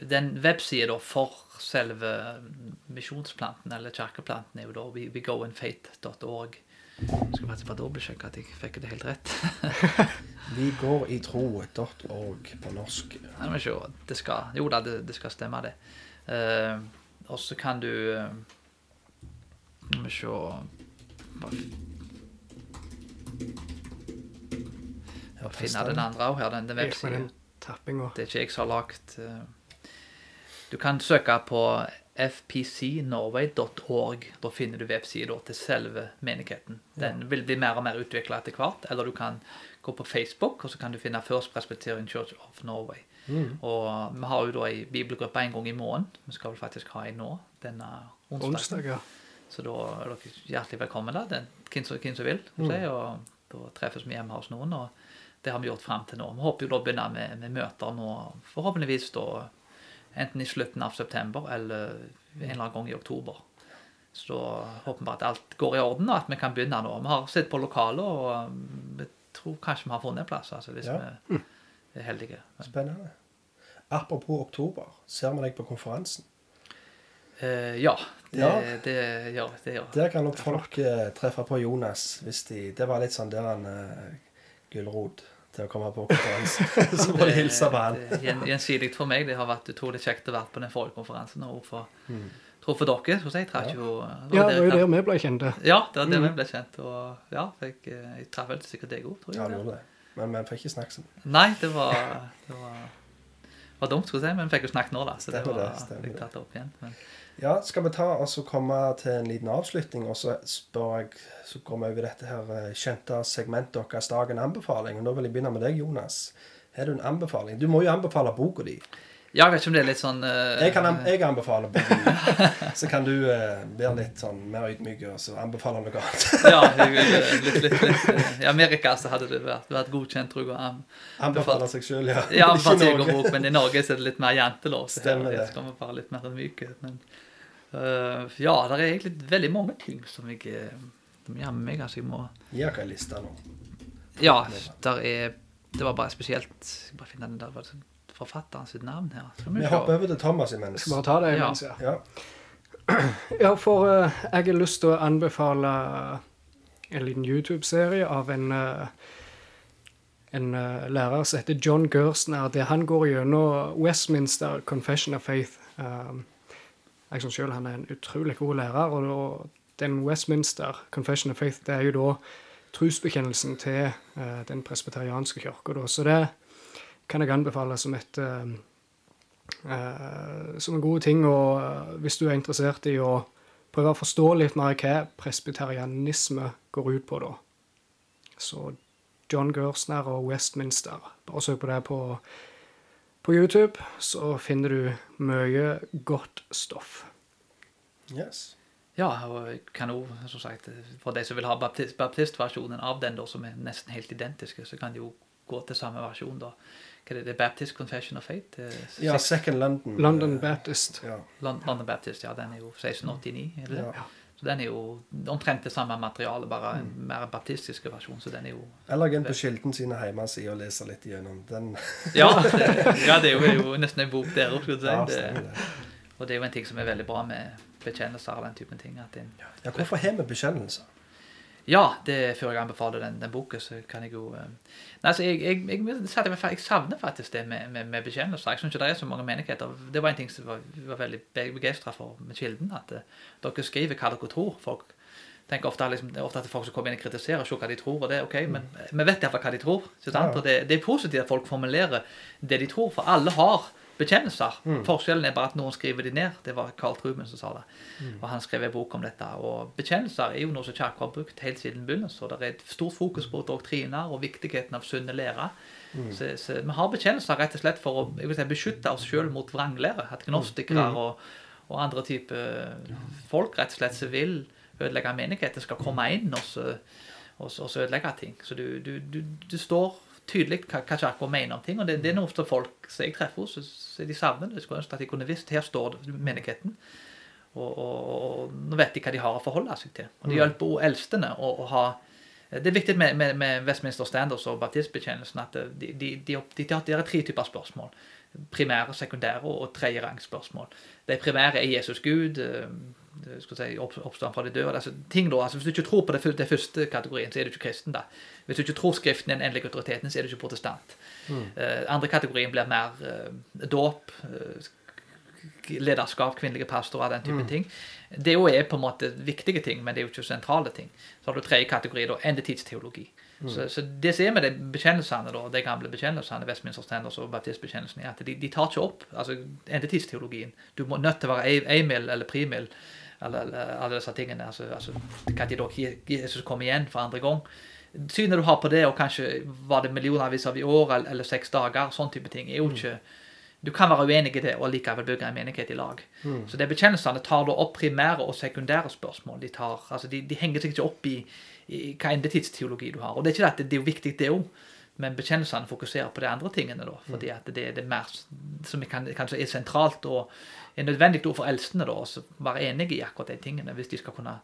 Den websida for selve misjonsplanten, eller kirkeplanten, er jo da wegoinfaith.org. Skal faktisk bare dobbeltsjekke at jeg fikk det helt rett. Vi går i tro.org på norsk. Nei, men se, det skal, jo da, det, det skal stemme, det. Uh, og så kan du uh, Skal vi se bare, Finne den andre òg her, den, den websiden. Det er ikke jeg som har lagd uh, Du kan søke på fpcnorway.org. Da finner du websida til selve menigheten. Den vil bli mer og mer utvikla etter hvert. Eller du kan gå på Facebook, og så kan du finne First Presbyterian Church of Norway. Mm. Og vi har jo da ei bibelgruppe en gang i måneden. Vi skal vel faktisk ha en nå denne onsdagen. Onsdag, ja. Så da er dere hjertelig velkommen, da. Hvem som vil. Mm. Si, og da treffes vi hjemme hos noen. og det har vi gjort frem til nå. Vi håper jo da å begynne med, med møter nå, forhåpentligvis da Enten i slutten av september eller en eller annen gang i oktober. Så da håper vi at alt går i orden, og at vi kan begynne nå. Vi har sett på lokalet, og um, vi tror kanskje vi har funnet en plass. Altså, hvis ja. vi er heldige. Spennende. Apropos oktober, ser vi deg på konferansen? Eh, ja, det, ja. Det, gjør det. Gjør. Der kan nok folk eh, treffe på Jonas. hvis de, Det var litt sånn der en uh, gulrot til å komme på konferanse. Så må du hilse på han. Gjensidig for meg. Det har vært utrolig kjekt å være på den forrige konferansen. Og for, Mm. tror for dere, så jeg traff jo Ja, det var jo der vi ble kjent. Ja, det var der Mm. vi ble kjent. Og ja, jeg, jeg traff vel sikkert deg òg, tror jeg. Ja, det gjorde det. Men vi fikk ikke snakke sånn. Nei, det var, det var, var dumt, skulle jeg si, men vi fikk jo snakket nå, da. Så det det var det, stemmer tatt det opp igjen. Men, Ja, skal vi ta og så komme til en liten avslutning, og så spør jeg Så går vi over dette her eh, kjente segmentet deres dagen anbefaling. Og nå vil jeg begynne med deg, Jonas. Har du en anbefaling? Du må jo anbefale boka di. Ja, jeg vet ikke om det er litt sånn uh, Jeg kan an- jeg anbefaler boka. Så kan du uh, være litt sånn mer ydmyk og så anbefale noe annet. Ja, jeg, vil, litt, litt, litt, eh, I Amerika så hadde det vært, vært godkjent, tror jeg. Am- Anbefale seg sjøl, ja. Ja, for Norge. bok, men i Norge så er det litt mer jantelov. Så her Stemmer det. vi bare litt mer myke. Men eh, ja, det er egentlig veldig mange ting som jeg eh, med meg. Altså, jeg må Gi oss ei liste nå. Ja, der er Det var bare spesielt Jeg bare finne den der forfatteren sitt navn her. Skal vi Vi hopper over til Thomas imens. Skal bare ta det imens, ja. Ja. Ja, for uh, jeg har lyst til å anbefale en liten YouTube-serie av en, uh, en uh, lærer som heter John Gersner, der han går gjennom Westminster Confession of Faith. Um, jeg som selv, han er en utrolig god lærer, og da, den Westminster Confession of Faith, det er jo da trosbekjennelsen til eh, den presbyterianske kirka. Så det kan jeg anbefale som et eh, eh, som en god ting og, uh, hvis du er interessert i å prøve å forstå litt mer hva presbyterianisme går ut på, da. Så John Gersner og Westminster. Bare søk på det på, på YouTube, så finner du mye godt stoff. Yes. Ja, og kan jo, som sagt, for de som vil ha baptist, baptistversjonen av den, da, som er nesten helt identiske, så kan de jo gå til samme versjon, da. Hva er det? Baptist Confession of Faith? Er Ja, Second London. London eh, Baptist. Ja. Lon- London Baptist, ja, den er jo 1689, er det det? ja. Så den er jo omtrent det samme materialet, bare en mer baptistisk versjon, så den er jo Eller gå inn på Kilden sine hjemmesider og lese litt igjennom den. Ja, det, ja, det er jo, jo nesten en bok der òg, skulle du si. Det, og det er jo en ting som er veldig bra med bekjennelser og den typen ting. At en, Ja, hvorfor har vi bekjennelser? Ja, det før jeg anbefaler den, den boken, så kan jeg jo eh, Nei, så jeg, jeg, jeg, jeg, savner faktisk det med, med, med bekjennelser. Jeg syns ikke det er så mange menigheter. Det var en ting som var, var veldig begeistra for med Kilden. At uh, dere skriver hva dere tror. Folk tenker ofte, liksom, ofte at folk som kommer inn og kritiserer, ser hva de tror, og det er ok, men vi vet iallfall hva de tror. Ja, ja. Det, det er positivt at folk formulerer det de tror, for alle har bekjennelser. Forskjellen er bare at noen skriver de ned. Det var Carl Truman som sa det. Og han skrev en bok om dette. Og bekjennelser er jo noe som Kirka har brukt helt siden begynnelsen. Og det er et stort fokus på doktriner og viktigheten av sunne lære. Så, så vi har bekjennelser rett og slett for å si, beskytte oss sjøl mot vranglære. At gnostikere og, og andre typer folk rett og slett som vil ødelegge menigheter, skal komme inn og så, og så, og så ødelegge ting. Så du, du, du, du står tydelig hva, hva kirka mener om ting. Og det, det er noe som folk som jeg treffer hos, så- så de savner det. Skulle ønske at de kunne visst her står det menigheten. Og, og, og nå vet de hva de har å forholde seg til. Og det hjelper også eldstene å, å ha Det er viktig med, med, med Westminster Standards og baptistbetjenelsen at de, de, de, de, de, har tre typer spørsmål. Primære, sekundære og tredjerangsspørsmål. De primære er Jesus Gud, eh, si, opp, oppstand fra de døde. Altså, ting da, altså, hvis du ikke tror på det, det første kategorien, så er du ikke kristen. da. Hvis du ikke tror Skriften er den endelige autoriteten, så er du ikke protestant. Eh, andre kategorien blir mer uh, dåp, uh, lederskap, kvinnelige pastorer, den type ting. Det jo er på en måte viktige ting, men det er jo ikke sentrale ting. Så har du tredje kategori, da, endetidsteologi. Så, så det som er med de bekjennelsene, da, de gamle bekjennelsene, Westminster Standards og baptistbekjennelsen, er at de, de tar ikke opp altså endetidsteologien. Du må nødt til å være ei- eimil eller primil, eller alle disse tingene. altså, altså Når da Jesus kommer igjen for andre gang. Synet du har på det, og kanskje var det millionervis av i år eller, eller seks dager, sånn type ting, er jo ikke Du kan være uenig i det og likevel bygge en menighet i lag. Så de bekjennelsene tar da opp primære og sekundære spørsmål. De, tar, altså de, de henger seg ikke opp i, i hva endetidsteologi du har. Og det er ikke at det, det er jo viktig, det òg, men bekjennelsene fokuserer på de andre tingene. da, fordi at det er det mer som kan, kanskje er sentralt og er nødvendig for eldstene da, å være enige i akkurat de tingene hvis de skal kunne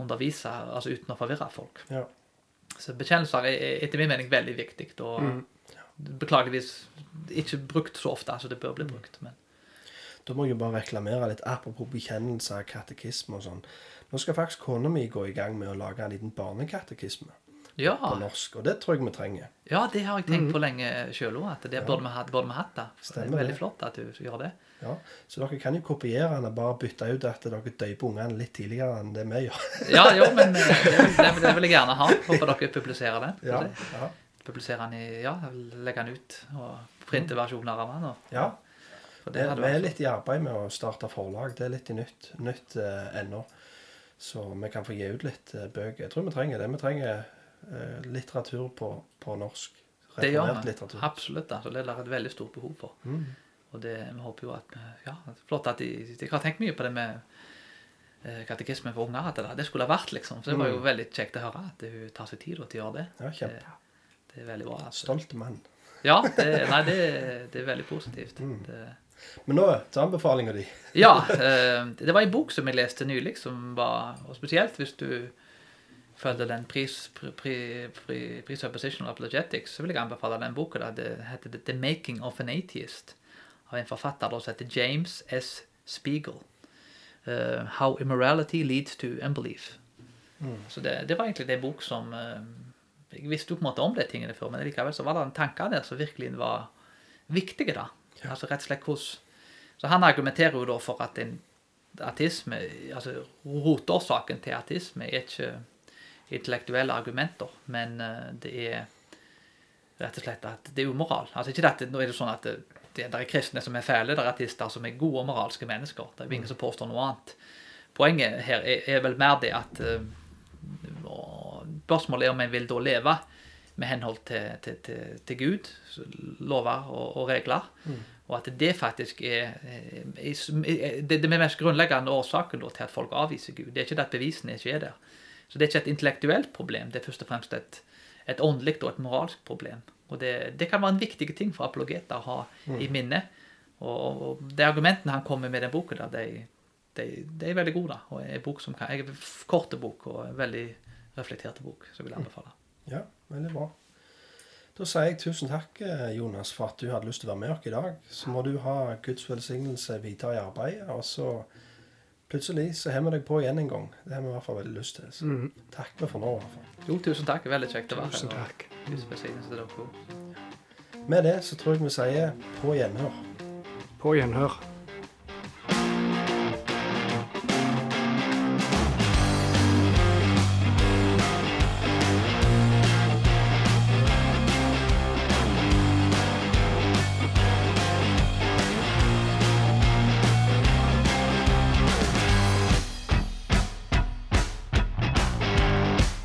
undervise altså uten å forvirre folk. Ja. Så bekjennelser er er etter min mening veldig viktig. og Beklageligvis ikke brukt så ofte som det bør bli brukt. men Da må jeg jo bare reklamere litt apropos bekjennelser, katekisme og sånn. Nå skal faktisk kona mi gå i gang med å lage en liten barnekatekisme. Ja. på norsk. Og det tror jeg vi trenger. Ja, det har jeg tenkt på lenge sjøl òg. At det Ja. burde vi hatt, burde vi hatt det. det er veldig det. flott at du gjør det. Ja. Så dere kan jo kopiere den og bare bytte ut at dere døper ungene litt tidligere enn det vi gjør. Ja, jo, men eh, det, det, vil jeg gjerne ha. Håper dere publiserer den. Ja, ja. Publiserer den i Ja, legger den ut. Og printe versjoner av den. Og, ja. Vi er litt i arbeid med å starte forlag. Det er litt i nytt, nytt eh, ennå. Så vi kan få gi ut litt eh, bøker. Jeg tror vi trenger det. Vi trenger litteratur på, på norsk. Det gjør vi. litteratur. Absolutt. altså Det er et veldig stort behov for. Mm. Og det, vi håper jo at eh, Ja, flott at de Jeg har tenkt mye på det med eh, katekisme for unger. At det, det skulle ha vært, liksom. Så det var jo Mm. veldig kjekt å høre at hun tar seg tid til å gjøre det. Ja, kjempe. Det, det er veldig bra. Altså. Stolt mann. Ja, det, nei, det, det er veldig positivt. Mm. Det, Men nå til anbefalinga di. Ja, eh, det var en bok som jeg leste nylig, som var Og spesielt hvis du følger den pris, pri, pri, pri, Apologetics, så vil jeg anbefale den boka. da. Det heter The Making of an Atheist, av en forfatter da, som heter James S. Spiegel. Uh, How Immorality Leads to Unbelief. Mm. Så det, det var egentlig det bok som uh, Jeg visste jo på en måte om de tingene før, men likevel så var det en tanke der som virkelig var viktige. da. Ja. Altså rett og slett hvordan Så han argumenterer jo da for at en ateisme Altså rotårsaken til ateisme er ikke intellektuelle argumenter, men eh, det er rett og slett at det er umoral. Altså ikke dette, Nå er det sånn at det, det, det er kristne som er fæle, det er ateister som er gode og moralske mennesker. Det er ingen som påstår noe annet. Poenget her er, er vel mer det at eh, Spørsmålet er om en vil da leve med henhold til, til, til, til Gud, lover og, og regler. Og at det faktisk er, er, er det, den mest grunnleggende årsaken til at folk avviser Gud. Det er ikke det at bevisene ikke er der. Så det er ikke et intellektuelt problem, det er først og fremst et, et åndelig og et moralsk problem. Og det, det kan være en viktig ting for apologeter å ha i minne. Og, og de argumentene han kommer med i den boken, der, de, de, de er veldig gode. da, og er en bok som kan, er korte bok og en veldig reflekterte bok, som jeg vil anbefale. Ja, veldig bra. Da sier jeg tusen takk, Jonas, for at du hadde lyst til å være med oss i dag. Så må du ha Guds velsignelse videre i arbeidet. Og så plutselig så har vi deg på igjen en gang. Det har vi i hvert fall veldig lyst til. Så mm. takk for nå, i hvert fall. Jo, tusen takk. Veldig kjekt å være her. Tusen takk. og dere. Med det så tror jeg vi sier på gjenhør. På gjenhør.